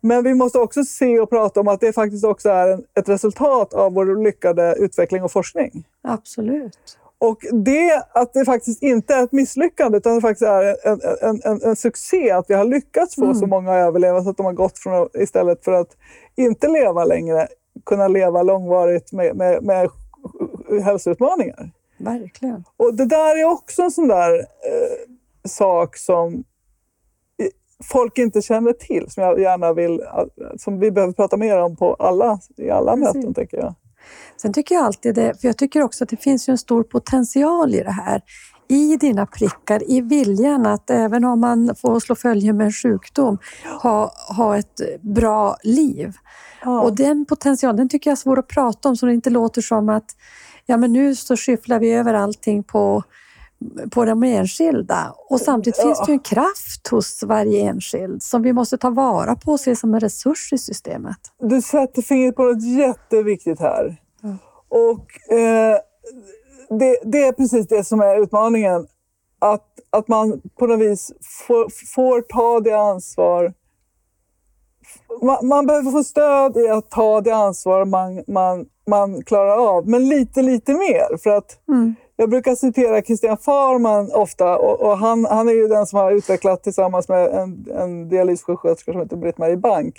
Men vi måste också se och prata om att det faktiskt också är en, ett resultat av vår lyckade utveckling och forskning. Absolut. Och det, att det faktiskt inte är ett misslyckande utan det faktiskt är en, en, en, en succé att vi har lyckats få Mm. så många att överleva så att de har gått från istället för att inte leva längre, kunna leva långvarigt med, med, med hälsoutmaningar. Verkligen. Och det där är också en sån där eh, sak som i- folk inte känner till, som jag gärna vill, att- som vi behöver prata mer om på alla, i alla Precis. möten, tänker jag. Sen tycker jag alltid det, för jag tycker också att det finns ju en stor potential i det här. I dina prickar, i viljan att även om man får slå följe med en sjukdom, ha, ha ett bra liv. Ja. Och den potentialen, den tycker jag är svår att prata om så det inte låter som att ja, men nu så skyfflar vi över allting på, på de enskilda. Och samtidigt Ja. finns det ju en kraft hos varje enskild som vi måste ta vara på och se som en resurs i systemet. Du sätter fingret på något jätteviktigt här. Mm. Och eh, det, det är precis det som är utmaningen. Att, att man på något vis får, får ta det ansvar. Man, man behöver få stöd i att ta det ansvar man, man, man klarar av. Men lite, lite mer. För att Mm. jag brukar citera Christian Farman ofta och, och han, han är ju den som har utvecklat tillsammans med en, en dialyssjuksköterska som heter Britt-Marie Bank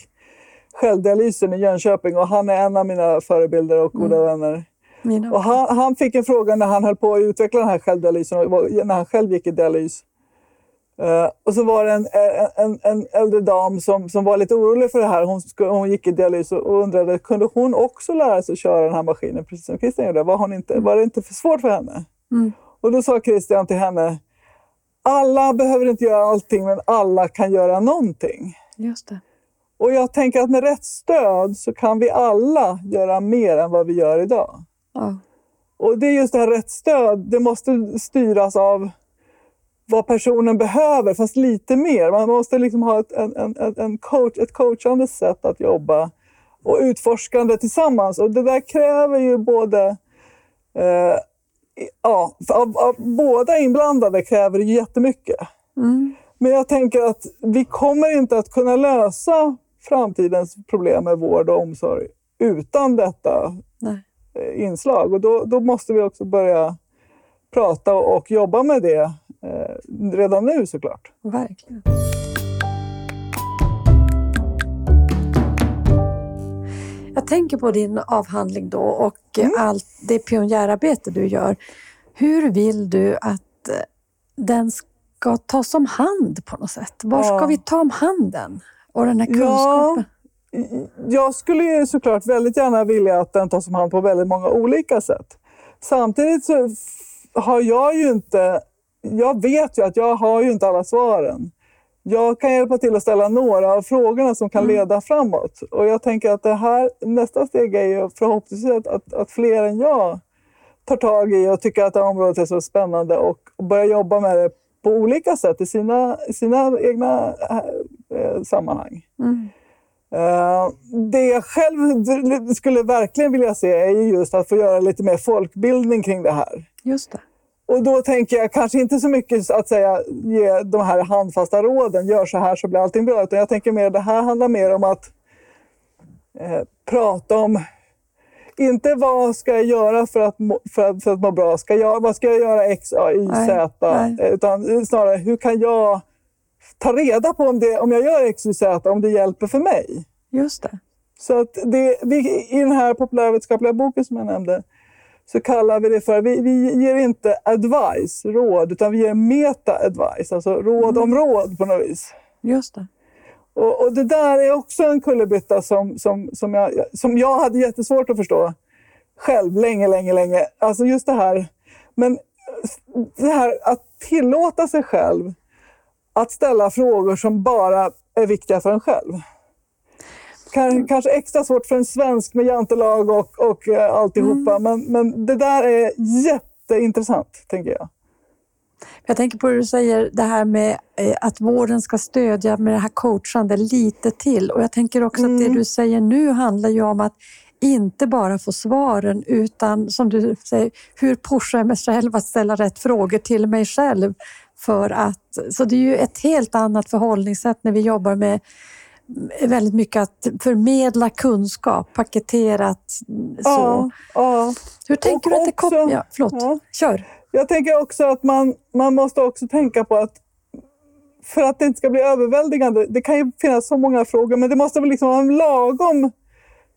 självdialysen i Jönköping och han är en av mina förebilder och goda vänner. Mina Och han, han fick en fråga när han höll på att utveckla den här självdialysen och var- när han själv gick i dialys. Eh, och så var det en, en, en äldre dam som, som var lite orolig för det här. Hon, hon gick i dialys och undrade, kunde hon också lära sig köra den här maskinen precis som Christian gjorde? Var, hon inte, var det inte för svårt för henne? Mm. Och då sa Christian till henne, alla behöver inte göra allting men alla kan göra någonting. Just det. Och jag tänker att med rätt stöd så kan vi alla göra mer än vad vi gör idag. Ja. Och det är just det här rätt stöd, det måste styras av vad personen behöver, fast lite mer. Man måste liksom ha ett, en, en, en coach, ett coachande sätt att jobba och utforskande tillsammans. Och det där kräver ju både... Eh, ja, av, av båda inblandade kräver det jättemycket. Mm. Men jag tänker att vi kommer inte att kunna lösa framtidens problem med vård och omsorg utan detta Nej. eh, inslag. Och då, då måste vi också börja prata och, och jobba med det eh, redan nu såklart. Verkligen. Jag tänker på din avhandling då och Mm. allt det pionjärarbete du gör. Hur vill du att eh, den ska tas om hand på något sätt? Var ska Ja. vi ta om handen? Och den här Ja. kunskapen? Jag skulle ju såklart väldigt gärna vilja att den tas om hand på väldigt många olika sätt. Samtidigt så har jag ju inte... Jag vet ju att jag har ju inte alla svaren. Jag kan hjälpa till att ställa några av frågorna som kan Mm. leda framåt. Och jag tänker att det här, nästa steg är ju förhoppningsvis att, att, att fler än jag tar tag i och tycker att det här området är så spännande och, och börjar jobba med det på olika sätt i sina, sina egna eh, sammanhang. Mm. Eh, det jag själv skulle verkligen vilja se är ju just att få göra lite mer folkbildning kring det här. Just det. Och då tänker jag kanske inte så mycket att säga ge de här handfasta råden, gör så här så blir allting bra. Utan jag tänker mer, det här handlar mer om att eh, prata om, inte vad ska jag göra för att må, för att, för att må bra, ska jag, vad ska jag göra X, A, Y, Nej, Z? nej. Utan snarare, hur kan jag ta reda på om, det, om jag gör X, Y, Z, om det hjälper för mig? Just det. Så att det, vi, I den här populärvetenskapliga boken som jag nämnde så kallar vi det för, vi, vi ger inte advice, råd, utan vi ger meta-advice, alltså råd om råd på något vis. Just det. Och, och det där är också en kullerbytta som, som, som, jag, som jag hade jättesvårt att förstå själv länge, länge, länge. Alltså just det här, men det här att tillåta sig själv att ställa frågor som bara är viktiga för en själv. Kan- Kanske extra svårt för en svensk med jantelag och, och eh, alltihopa, men, men det där är jätteintressant, tänker jag. Jag tänker på det du säger, det här med eh, att vården ska stödja med det här coachande lite till. Och jag tänker också att det du säger nu handlar ju om att inte bara få svaren utan som du säger, hur pushar jag mig själv att ställa rätt frågor till mig själv? För att, så det är ju ett helt annat förhållningssätt när vi jobbar med väldigt mycket att förmedla kunskap, paketerat så. Ja, ja. Hur tänker du att det kommer... Ja, förlåt, ja. kör. Jag tänker också att man, man måste också tänka på att för att det inte ska bli överväldigande, det kan ju finnas så många frågor, men det måste väl liksom vara en lagom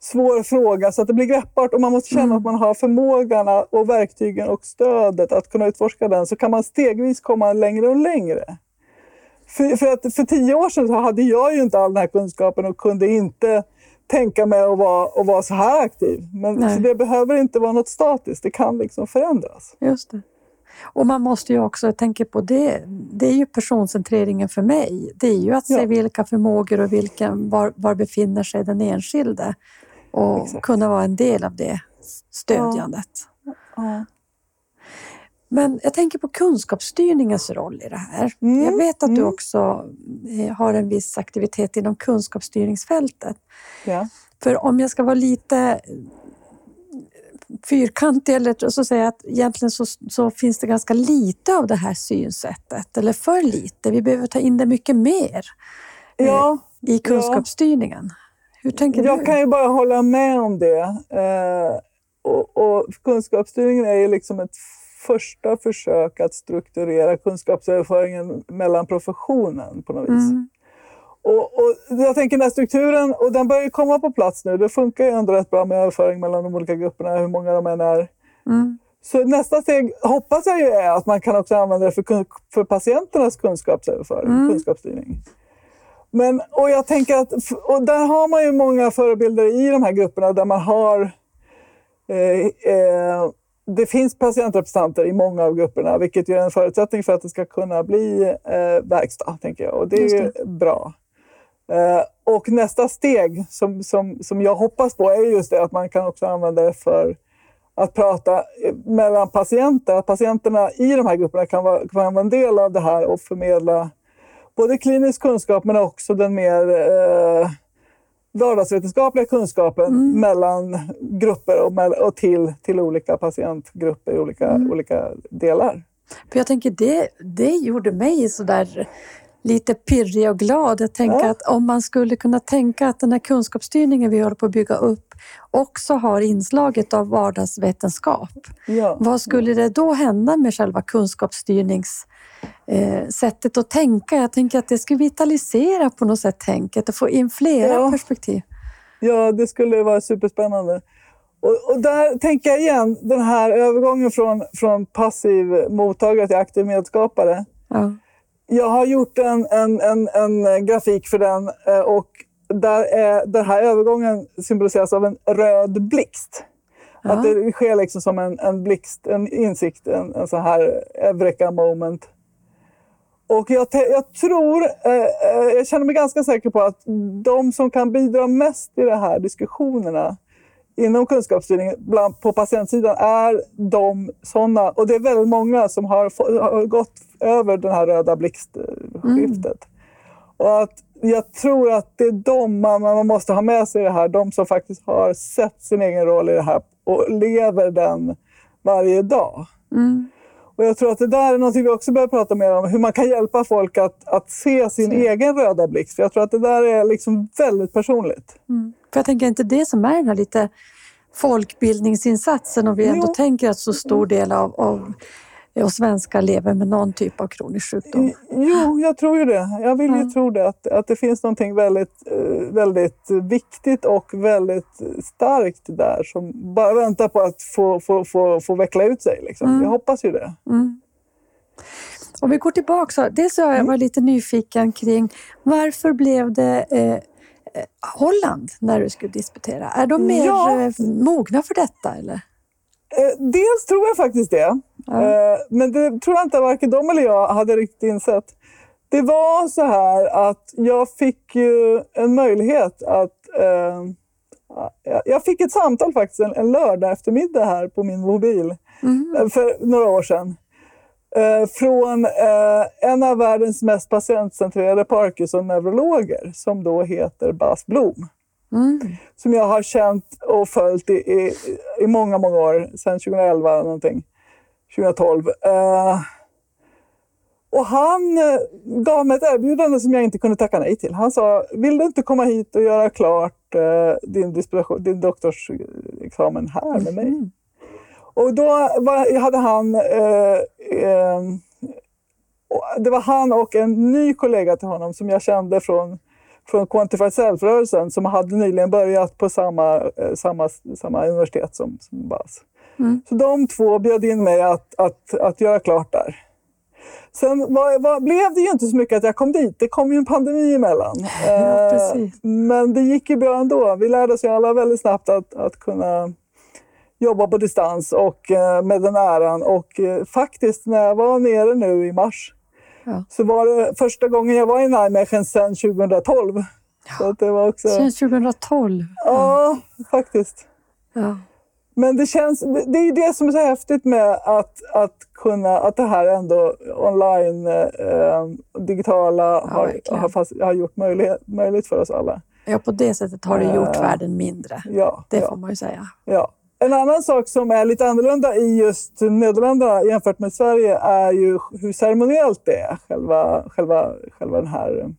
svår fråga så att det blir greppbart och man måste känna att man har förmågan och verktygen och stödet att kunna utforska den så kan man stegvis komma längre och längre. För, för, att för tio år sedan så hade jag ju inte all den här kunskapen och kunde inte tänka mig att vara, att vara så här aktiv. Men Nej. så det behöver inte vara något statiskt, det kan liksom förändras. Just det. Och man måste ju också tänka på det. Det är ju personcentreringen för mig. Det är ju att se Ja. vilka förmågor och vilken, var, var befinner sig den enskilde och Exakt. kunna vara en del av det stödjandet. Ja. Men jag tänker på kunskapsstyrningens roll i det här. Mm, Jag vet att du mm. också eh, har en viss aktivitet inom kunskapsstyrningsfältet. Ja. För om jag ska vara lite fyrkantig eller så säger jag att egentligen så, så finns det ganska lite av det här synsättet, eller för lite. Vi behöver ta in det mycket mer Ja, i kunskapsstyrningen. Hur tänker jag du? kan ju bara hålla med om det. Eh, och, och kunskapsstyrningen är ju liksom ett första försök att strukturera kunskapsöverföringen mellan professionen på något vis. Mm. Och, och jag tänker den här strukturen, och den börjar ju komma på plats nu. Det funkar ju ändå rätt bra med överföring mellan de olika grupperna, hur många de än är. Mm. Så nästa steg hoppas jag ju är att man kan också använda det för, för patienternas kunskapsöverföring, Mm. kunskapsstyrning. Men, och jag tänker att, och där har man ju många förebilder i de här grupperna där man har eh, eh, det finns patientrepresentanter i många av grupperna, vilket är en förutsättning för att det ska kunna bli eh, verkstad, tänker jag. Och det är ju bra. Eh, och nästa steg som, som, som jag hoppas på är just det att man kan också använda det för att prata eh, mellan patienter. Att patienterna i de här grupperna kan vara, kan vara en del av det här och förmedla både klinisk kunskap men också den mer eh, vardagsvetenskapliga kunskapen mellan grupper och, och till, till olika patientgrupper i olika, olika delar. För jag tänker det, det gjorde mig sådär lite pirrig och glad. Jag tänker Ja. att om man skulle kunna tänka att den här kunskapsstyrningen vi håller på att bygga upp också har inslaget av vardagsvetenskap. Ja. Vad skulle det då hända med själva kunskapsstyrnings eh, sättet att tänka? Jag tänker att det skulle vitalisera på något sätt tänket och få in flera Ja. perspektiv. Ja, det skulle vara superspännande. Och, och där tänker jag igen, den här övergången från, från passiv mottagare till aktiv medskapare. Ja. Jag har gjort en, en, en, en grafik för den eh, och där är den här övergången symboliseras av en röd blixt. Ja. Att det sker liksom som en, en blixt, en insikt, en, en sån här eureka moment. Och jag, jag tror, eh, eh, jag känner mig ganska säker på att de som kan bidra mest i de här diskussionerna inom kunskapsstyrning bland, på patientsidan är de sådana, och det är väldigt många som har, har gått över den här röda blixtskiftet. Och att jag tror att det är de man, man måste ha med sig i det här, de som faktiskt har sett sin egen roll i det här och lever den varje dag. Mm. Och jag tror att det där är något vi också behöver prata mer om. Hur man kan hjälpa folk att, att se sin Se. egen röda blixt. För jag tror att det där är liksom väldigt personligt. För jag tänker inte det som är den här lite folkbildningsinsatsen om vi ändå Jo. tänker att så stor del av, av oss svenskar lever med någon typ av kronisk sjukdom. Jo, jag tror ju det. Jag vill ju Ja. tro det. Att, att det finns någonting väldigt, eh, väldigt viktigt och väldigt starkt där som bara väntar på att få, få, få, få veckla ut sig. Liksom. Mm. Jag hoppas ju det. Mm. Om vi går tillbaka, dels har Mm. jag varit lite nyfiken kring varför blev det eh, eh, Holland när du skulle disputera? Är de mer Ja. eh, mogna för detta? Eller? Eh, dels tror jag faktiskt det. Eh, men det tror jag inte varken de eller jag hade riktigt insett. Det var så här att jag fick ju en möjlighet att... Eh, jag- fick ett samtal faktiskt en, en lördag eftermiddag här på min mobil eh, för några år sedan. Eh, från eh, en av världens mest patientcentrerade Parkinson-neurologer som då heter Bas Blom Mm. som jag har känt och följt i, i, i många, många år, sedan 2011 eller någonting. 2012. Eh, och han eh, gav mig ett erbjudande som jag inte kunde tacka nej till. Han sa, vill du inte komma hit och göra klart eh, din, din doktorsexamen här med mig? Mm. Och då var, hade han... Och det var han och en ny kollega till honom som jag kände från, från Quantified Self-rörelsen som hade nyligen börjat på samma, eh, samma, samma universitet som, som BAS. Mm. Så de två bjöd in mig att, att, att göra klart där. Sen var, var, blev det ju inte så mycket att jag kom dit. Det kom ju en pandemi emellan. Ja, Eh, men det gick ju bra ändå. Vi lärde oss ju alla väldigt snabbt att, att kunna jobba på distans och eh, med den äran. Och eh, faktiskt när jag var nere nu i mars Ja. så var det första gången jag var i Nijmegen sedan 2012. Så att det var också... Sen 2012. Ja, faktiskt. Ja. Men det känns, det är ju det som är så häftigt med att, att kunna, att det här ändå online, eh, digitala har, har, fast, har gjort möjlighet, möjligt för oss alla. ja, på det sättet har det gjort Eh, världen mindre. Ja, Det ja, får man ju säga. ja. En annan sak som är lite annorlunda i just Nederländerna jämfört med Sverige är ju hur ceremoniellt det är, själva, själva, själva den här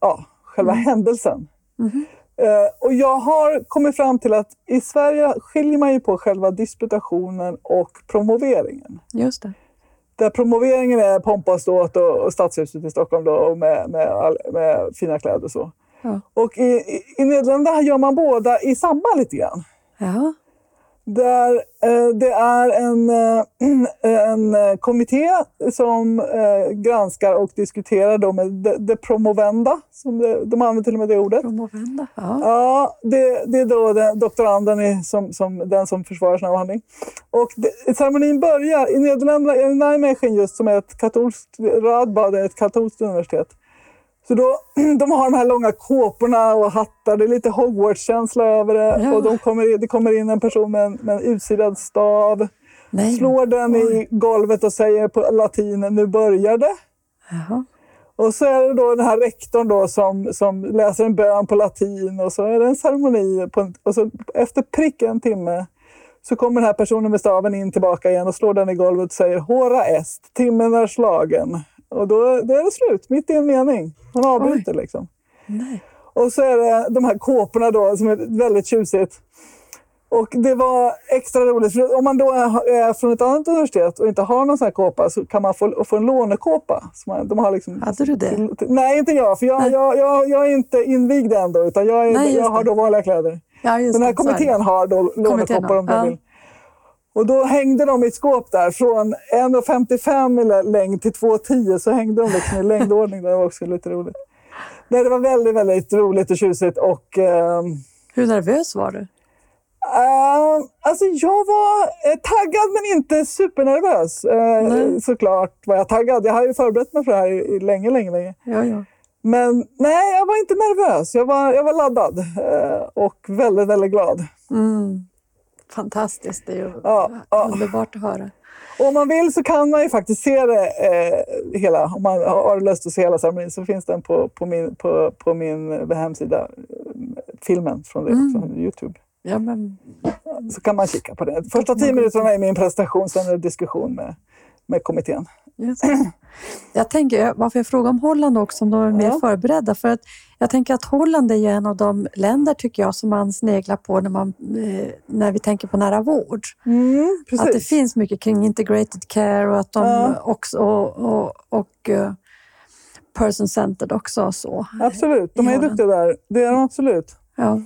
ja, själva händelsen. Mhm. Eh, och jag har kommit fram till att i Sverige skiljer man ju på själva disputationen och promoveringen. Just det. Där promoveringen är pompa och ståt och, och stadshuset i Stockholm då, och med, med, all, med fina kläder och så. Ja. Och i, i, i Nederländerna gör man båda i samma lite grann. Ja. Där eh, det är en, eh, en eh, kommitté som eh, granskar och diskuterar då med det, det promovenda, som det, de använder till och med det ordet. Promovenda. Ja. Ja, det, det är då den, doktoranden i, som, som, den som försvarar sin avhandling. Och det, ceremonin börjar i Nederländerna, i Nijmegen just som är ett katolskt, Radboud är ett katolskt universitet. Så då, de har de här långa kåporna och hattar, det är lite Hogwarts-känsla över det. Ja. Och de kommer, det kommer in en person med en, med en utsidad stav, Nej. slår den i golvet och säger på latin nu börjar det. Jaha. Och så är det då den här rektorn då som, som läser en bön på latin och så är det en ceremoni. På och så efter prick en timme så kommer den här personen med staven in tillbaka igen och slår den i golvet och säger Hora est, timmen är slagen. Och då, då är det slut, mitt i en mening. Han avbryter liksom. Nej. Och så är det de här kåporna då som är väldigt tjusigt. Och det var extra roligt, för om man då är från ett annat universitet och inte har någon sån här kåpa så kan man få, få en lånekåpa. Så man, de har liksom, Hade du det? Nej, inte jag, för jag, Nej. jag, jag, jag är inte invigd ändå, utan jag, är, Nej, jag har då vanliga kläder. Ja, Den här kommittén har då lånekoppar om de ja. vill. Och då hängde de i ett skåp där, från 1,55 i lä- längd till 2,10 så hängde de liksom i längdordning. Det var också lite roligt. Nej, det var väldigt, väldigt roligt och tjusigt. Och, ehm, Hur nervös var du? Uh, alltså jag var eh, taggad men inte supernervös. Nej. såklart var jag taggad. Jag har ju förberett mig för det här i, i länge, länge, länge. Ja, ja. Men nej, jag var inte nervös. Jag var, jag var laddad eh, och väldigt, väldigt glad. Mm. Fantastiskt. Det är ju Ja, ja. underbart att höra. Och om man vill så kan man ju faktiskt se det eh, hela. Om man har lust att se hela ceremonin så finns den på, på, min, på, på min hemsida. eh, Filmen från det Mm. också, Youtube. Ja, men så kan man kika på det. Första tio minuterna är min presentation, sen är det diskussion med, med kommittén. Jag tänker, varför jag frågar om Holland också, om de är mer Ja. förberedda. För att jag tänker att Holland är ju en av de länder, tycker jag, som man sneglar på när, man, eh, när vi tänker på nära vård. Mm. Att det finns mycket kring integrated care och att de Ja. också och, och, och eh, person-centered också. Så. Absolut, de är duktiga där. Det är de absolut. Ja.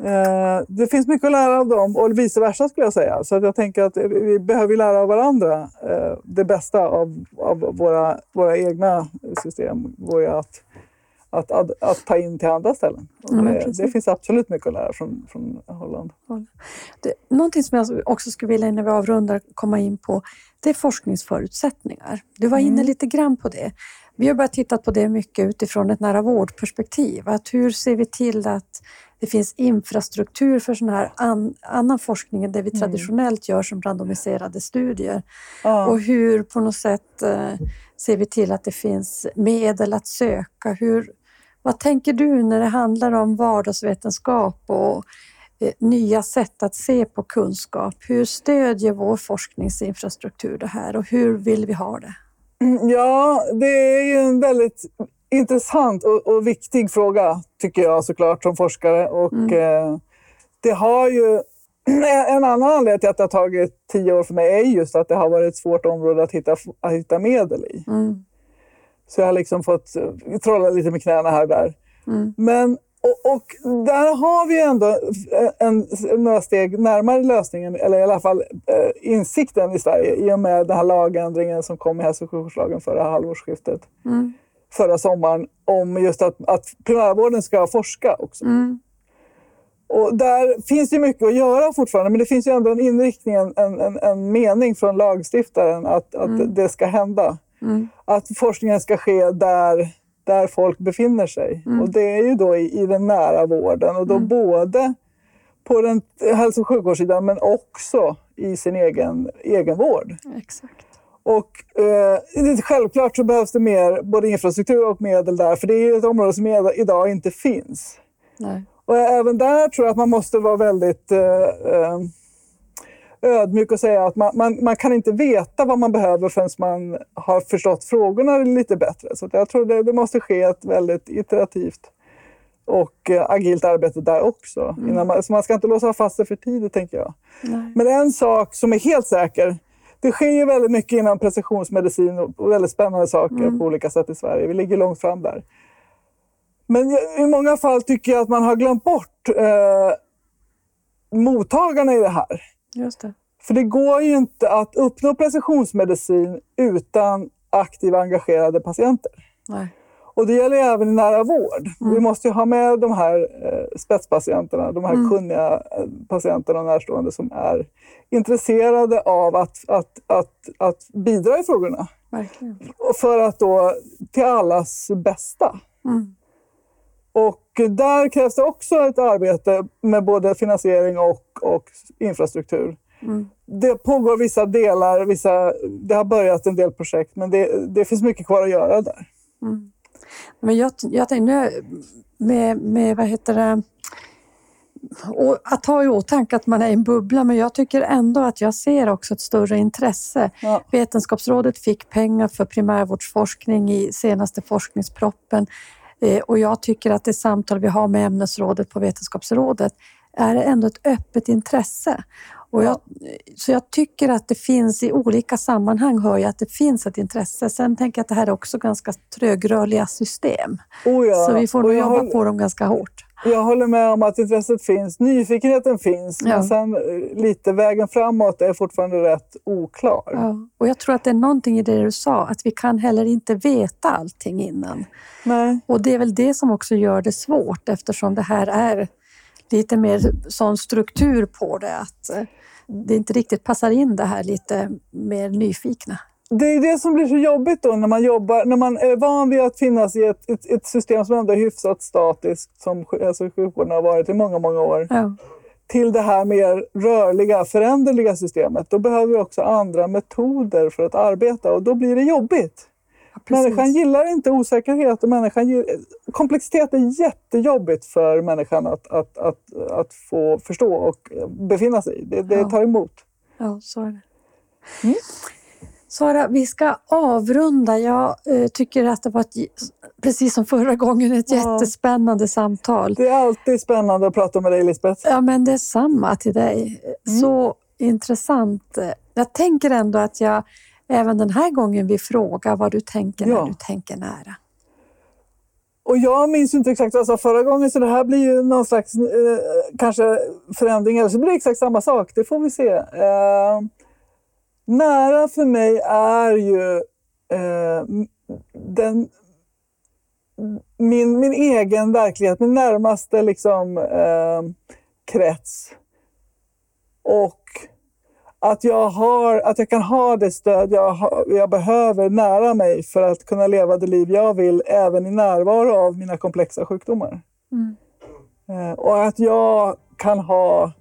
Eh, det finns mycket att lära av dem och vice versa skulle jag säga. Så att jag tänker att vi behöver lära av varandra. Eh, det bästa av, av våra, våra egna system går ju att, att, att, att ta in till andra ställen. Ja, det, det finns absolut mycket att lära från, från Holland. Det, någonting som jag också skulle vilja innan vi avrundar komma in på, det är forskningsförutsättningar. Du var inne Mm. lite grann på det. Vi har börjat titta på det mycket utifrån ett nära vårdperspektiv. Att hur ser vi till att det finns infrastruktur för sån här an, annan forskning än det vi Mm. traditionellt gör som randomiserade studier? Ja. Och hur på något sätt eh, ser vi till att det finns medel att söka? Hur, vad tänker du när det handlar om vardagsvetenskap och eh, nya sätt att se på kunskap? Hur stödjer vår forskningsinfrastruktur det här och hur vill vi ha det? Ja, det är ju en väldigt intressant och, och viktig fråga, tycker jag såklart, som forskare. Och, eh, det har ju... En annan anledning till att det har tagit tio år för mig är just att det har varit ett svårt område att hitta, att hitta medel i. Mm, Så jag har liksom fått trolla lite med knäna här och där. mm, Men, och, och där har vi ändå en, några steg närmare lösningen, eller i alla fall eh, insikten i Sverige i och med den här lagändringen som kom i hälso och sjukvårdslagen förra halvårsskiftet, mm, förra sommaren, om just att, att primärvården ska forska också. mm, Och där finns det mycket att göra fortfarande, men det finns ju ändå en inriktning, en, en, en mening från lagstiftaren att, att det ska hända. mm, Att forskningen ska ske där, där folk befinner sig. Och det är ju då i, i den nära vården och då både på den hälso och sjukvårdssidan men också i sin egen, egen vård. exakt. Och eh, självklart så behövs det mer både infrastruktur och medel där, för det är ju ett område som idag inte finns. Nej. Och även där tror jag att man måste vara väldigt eh, eh, ödmjuk och säga att man, man, man kan inte veta vad man behöver förrän man har förstått frågorna lite bättre. Så jag tror det, det måste ske ett väldigt iterativt och eh, agilt arbete där också. Innan man, så man ska inte låsa fast sig för tidigt, tänker jag. Nej. Men en sak som är helt säker, det sker ju väldigt mycket inom precisionsmedicin och väldigt spännande saker på olika sätt i Sverige. Vi ligger långt fram där. Men i- i många fall tycker jag att man har glömt bort eh, mottagarna i det här. Just det. För det går ju inte att uppnå precisionsmedicin utan aktiva engagerade patienter. Nej. Och det gäller även i nära vård. Vi måste ju ha med de här eh, spetspatienterna, de här kunniga eh, patienterna och närstående som är intresserade av att, att, att, att bidra i frågorna. Verkligen. För att då till allas bästa. Mm. Och där krävs det också ett arbete med både finansiering och, och infrastruktur. Mm. Det pågår vissa delar, vissa, det har börjat en del projekt, men det, det finns mycket kvar att göra där. Men jag, jag tänkte nu med, med, vad heter det, och att ha i åtanke att man är i en bubbla, men jag tycker ändå att jag ser också ett större intresse. Ja. Vetenskapsrådet fick pengar för primärvårdsforskning i senaste forskningsproppen och jag tycker att det samtal vi har med ämnesrådet på Vetenskapsrådet är ändå ett öppet intresse. Och jag, så jag tycker att det finns i olika sammanhang, hör jag att det finns ett intresse. Sen tänker jag att det här är också ganska trögrörliga system. Oh ja. Så vi får nog jobba håller- på dem ganska hårt. Jag håller med om att intresset finns, nyfikenheten finns, Ja. men sen eh, lite vägen framåt är fortfarande rätt oklar. Ja. Och jag tror att det är någonting i det du sa, att vi kan heller inte veta allting innan. Nej. Och det är väl det som också gör det svårt eftersom det här är lite mer sån struktur på det att eh, det inte riktigt passar in det här lite mer nyfikna. Det är det som blir så jobbigt då när man jobbar, när man är van vid att finnas i ett, ett, ett system som ändå är hyfsat statiskt, som alltså sjukvården har varit i många, många år, Ja, till det här mer rörliga, föränderliga systemet. Då behöver vi också andra metoder för att arbeta och då blir det jobbigt. Människan gillar inte osäkerhet och människan gillar, komplexitet är jättejobbigt för människan att, att, att, att få förstå och befinna sig i. Det, det Ja. tar emot. Ja, så är det. Mm. Sara, vi ska avrunda. Jag eh, tycker att det var, ett, precis som förra gången, ett Ja. jättespännande samtal. Det är alltid spännande att prata med dig Lisbeth. Ja, men det är samma till dig. Mm. Så intressant. Jag tänker ändå att jag även den här gången vill fråga vad du tänker Ja. när du tänker nära. Och jag minns inte exakt vad jag sa förra gången så det här blir ju någon slags eh, kanske förändring eller så blir det exakt samma sak. Det får vi se. Eh, nära för mig är ju eh, den, min, min egen verklighet, min närmaste liksom, eh, krets. Och att jag, har, att jag kan ha det stöd jag, har, jag behöver nära mig för att kunna leva det liv jag vill även i närvaro av mina komplexa sjukdomar. Mm. Eh, och att jag kan ha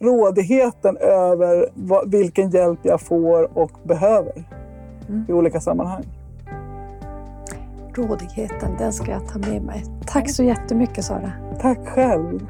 rådigheten över vad, vilken hjälp jag får och behöver Mm. i olika sammanhang. Rådigheten, den ska jag ta med mig. Tack så jättemycket Sara. Tack själv!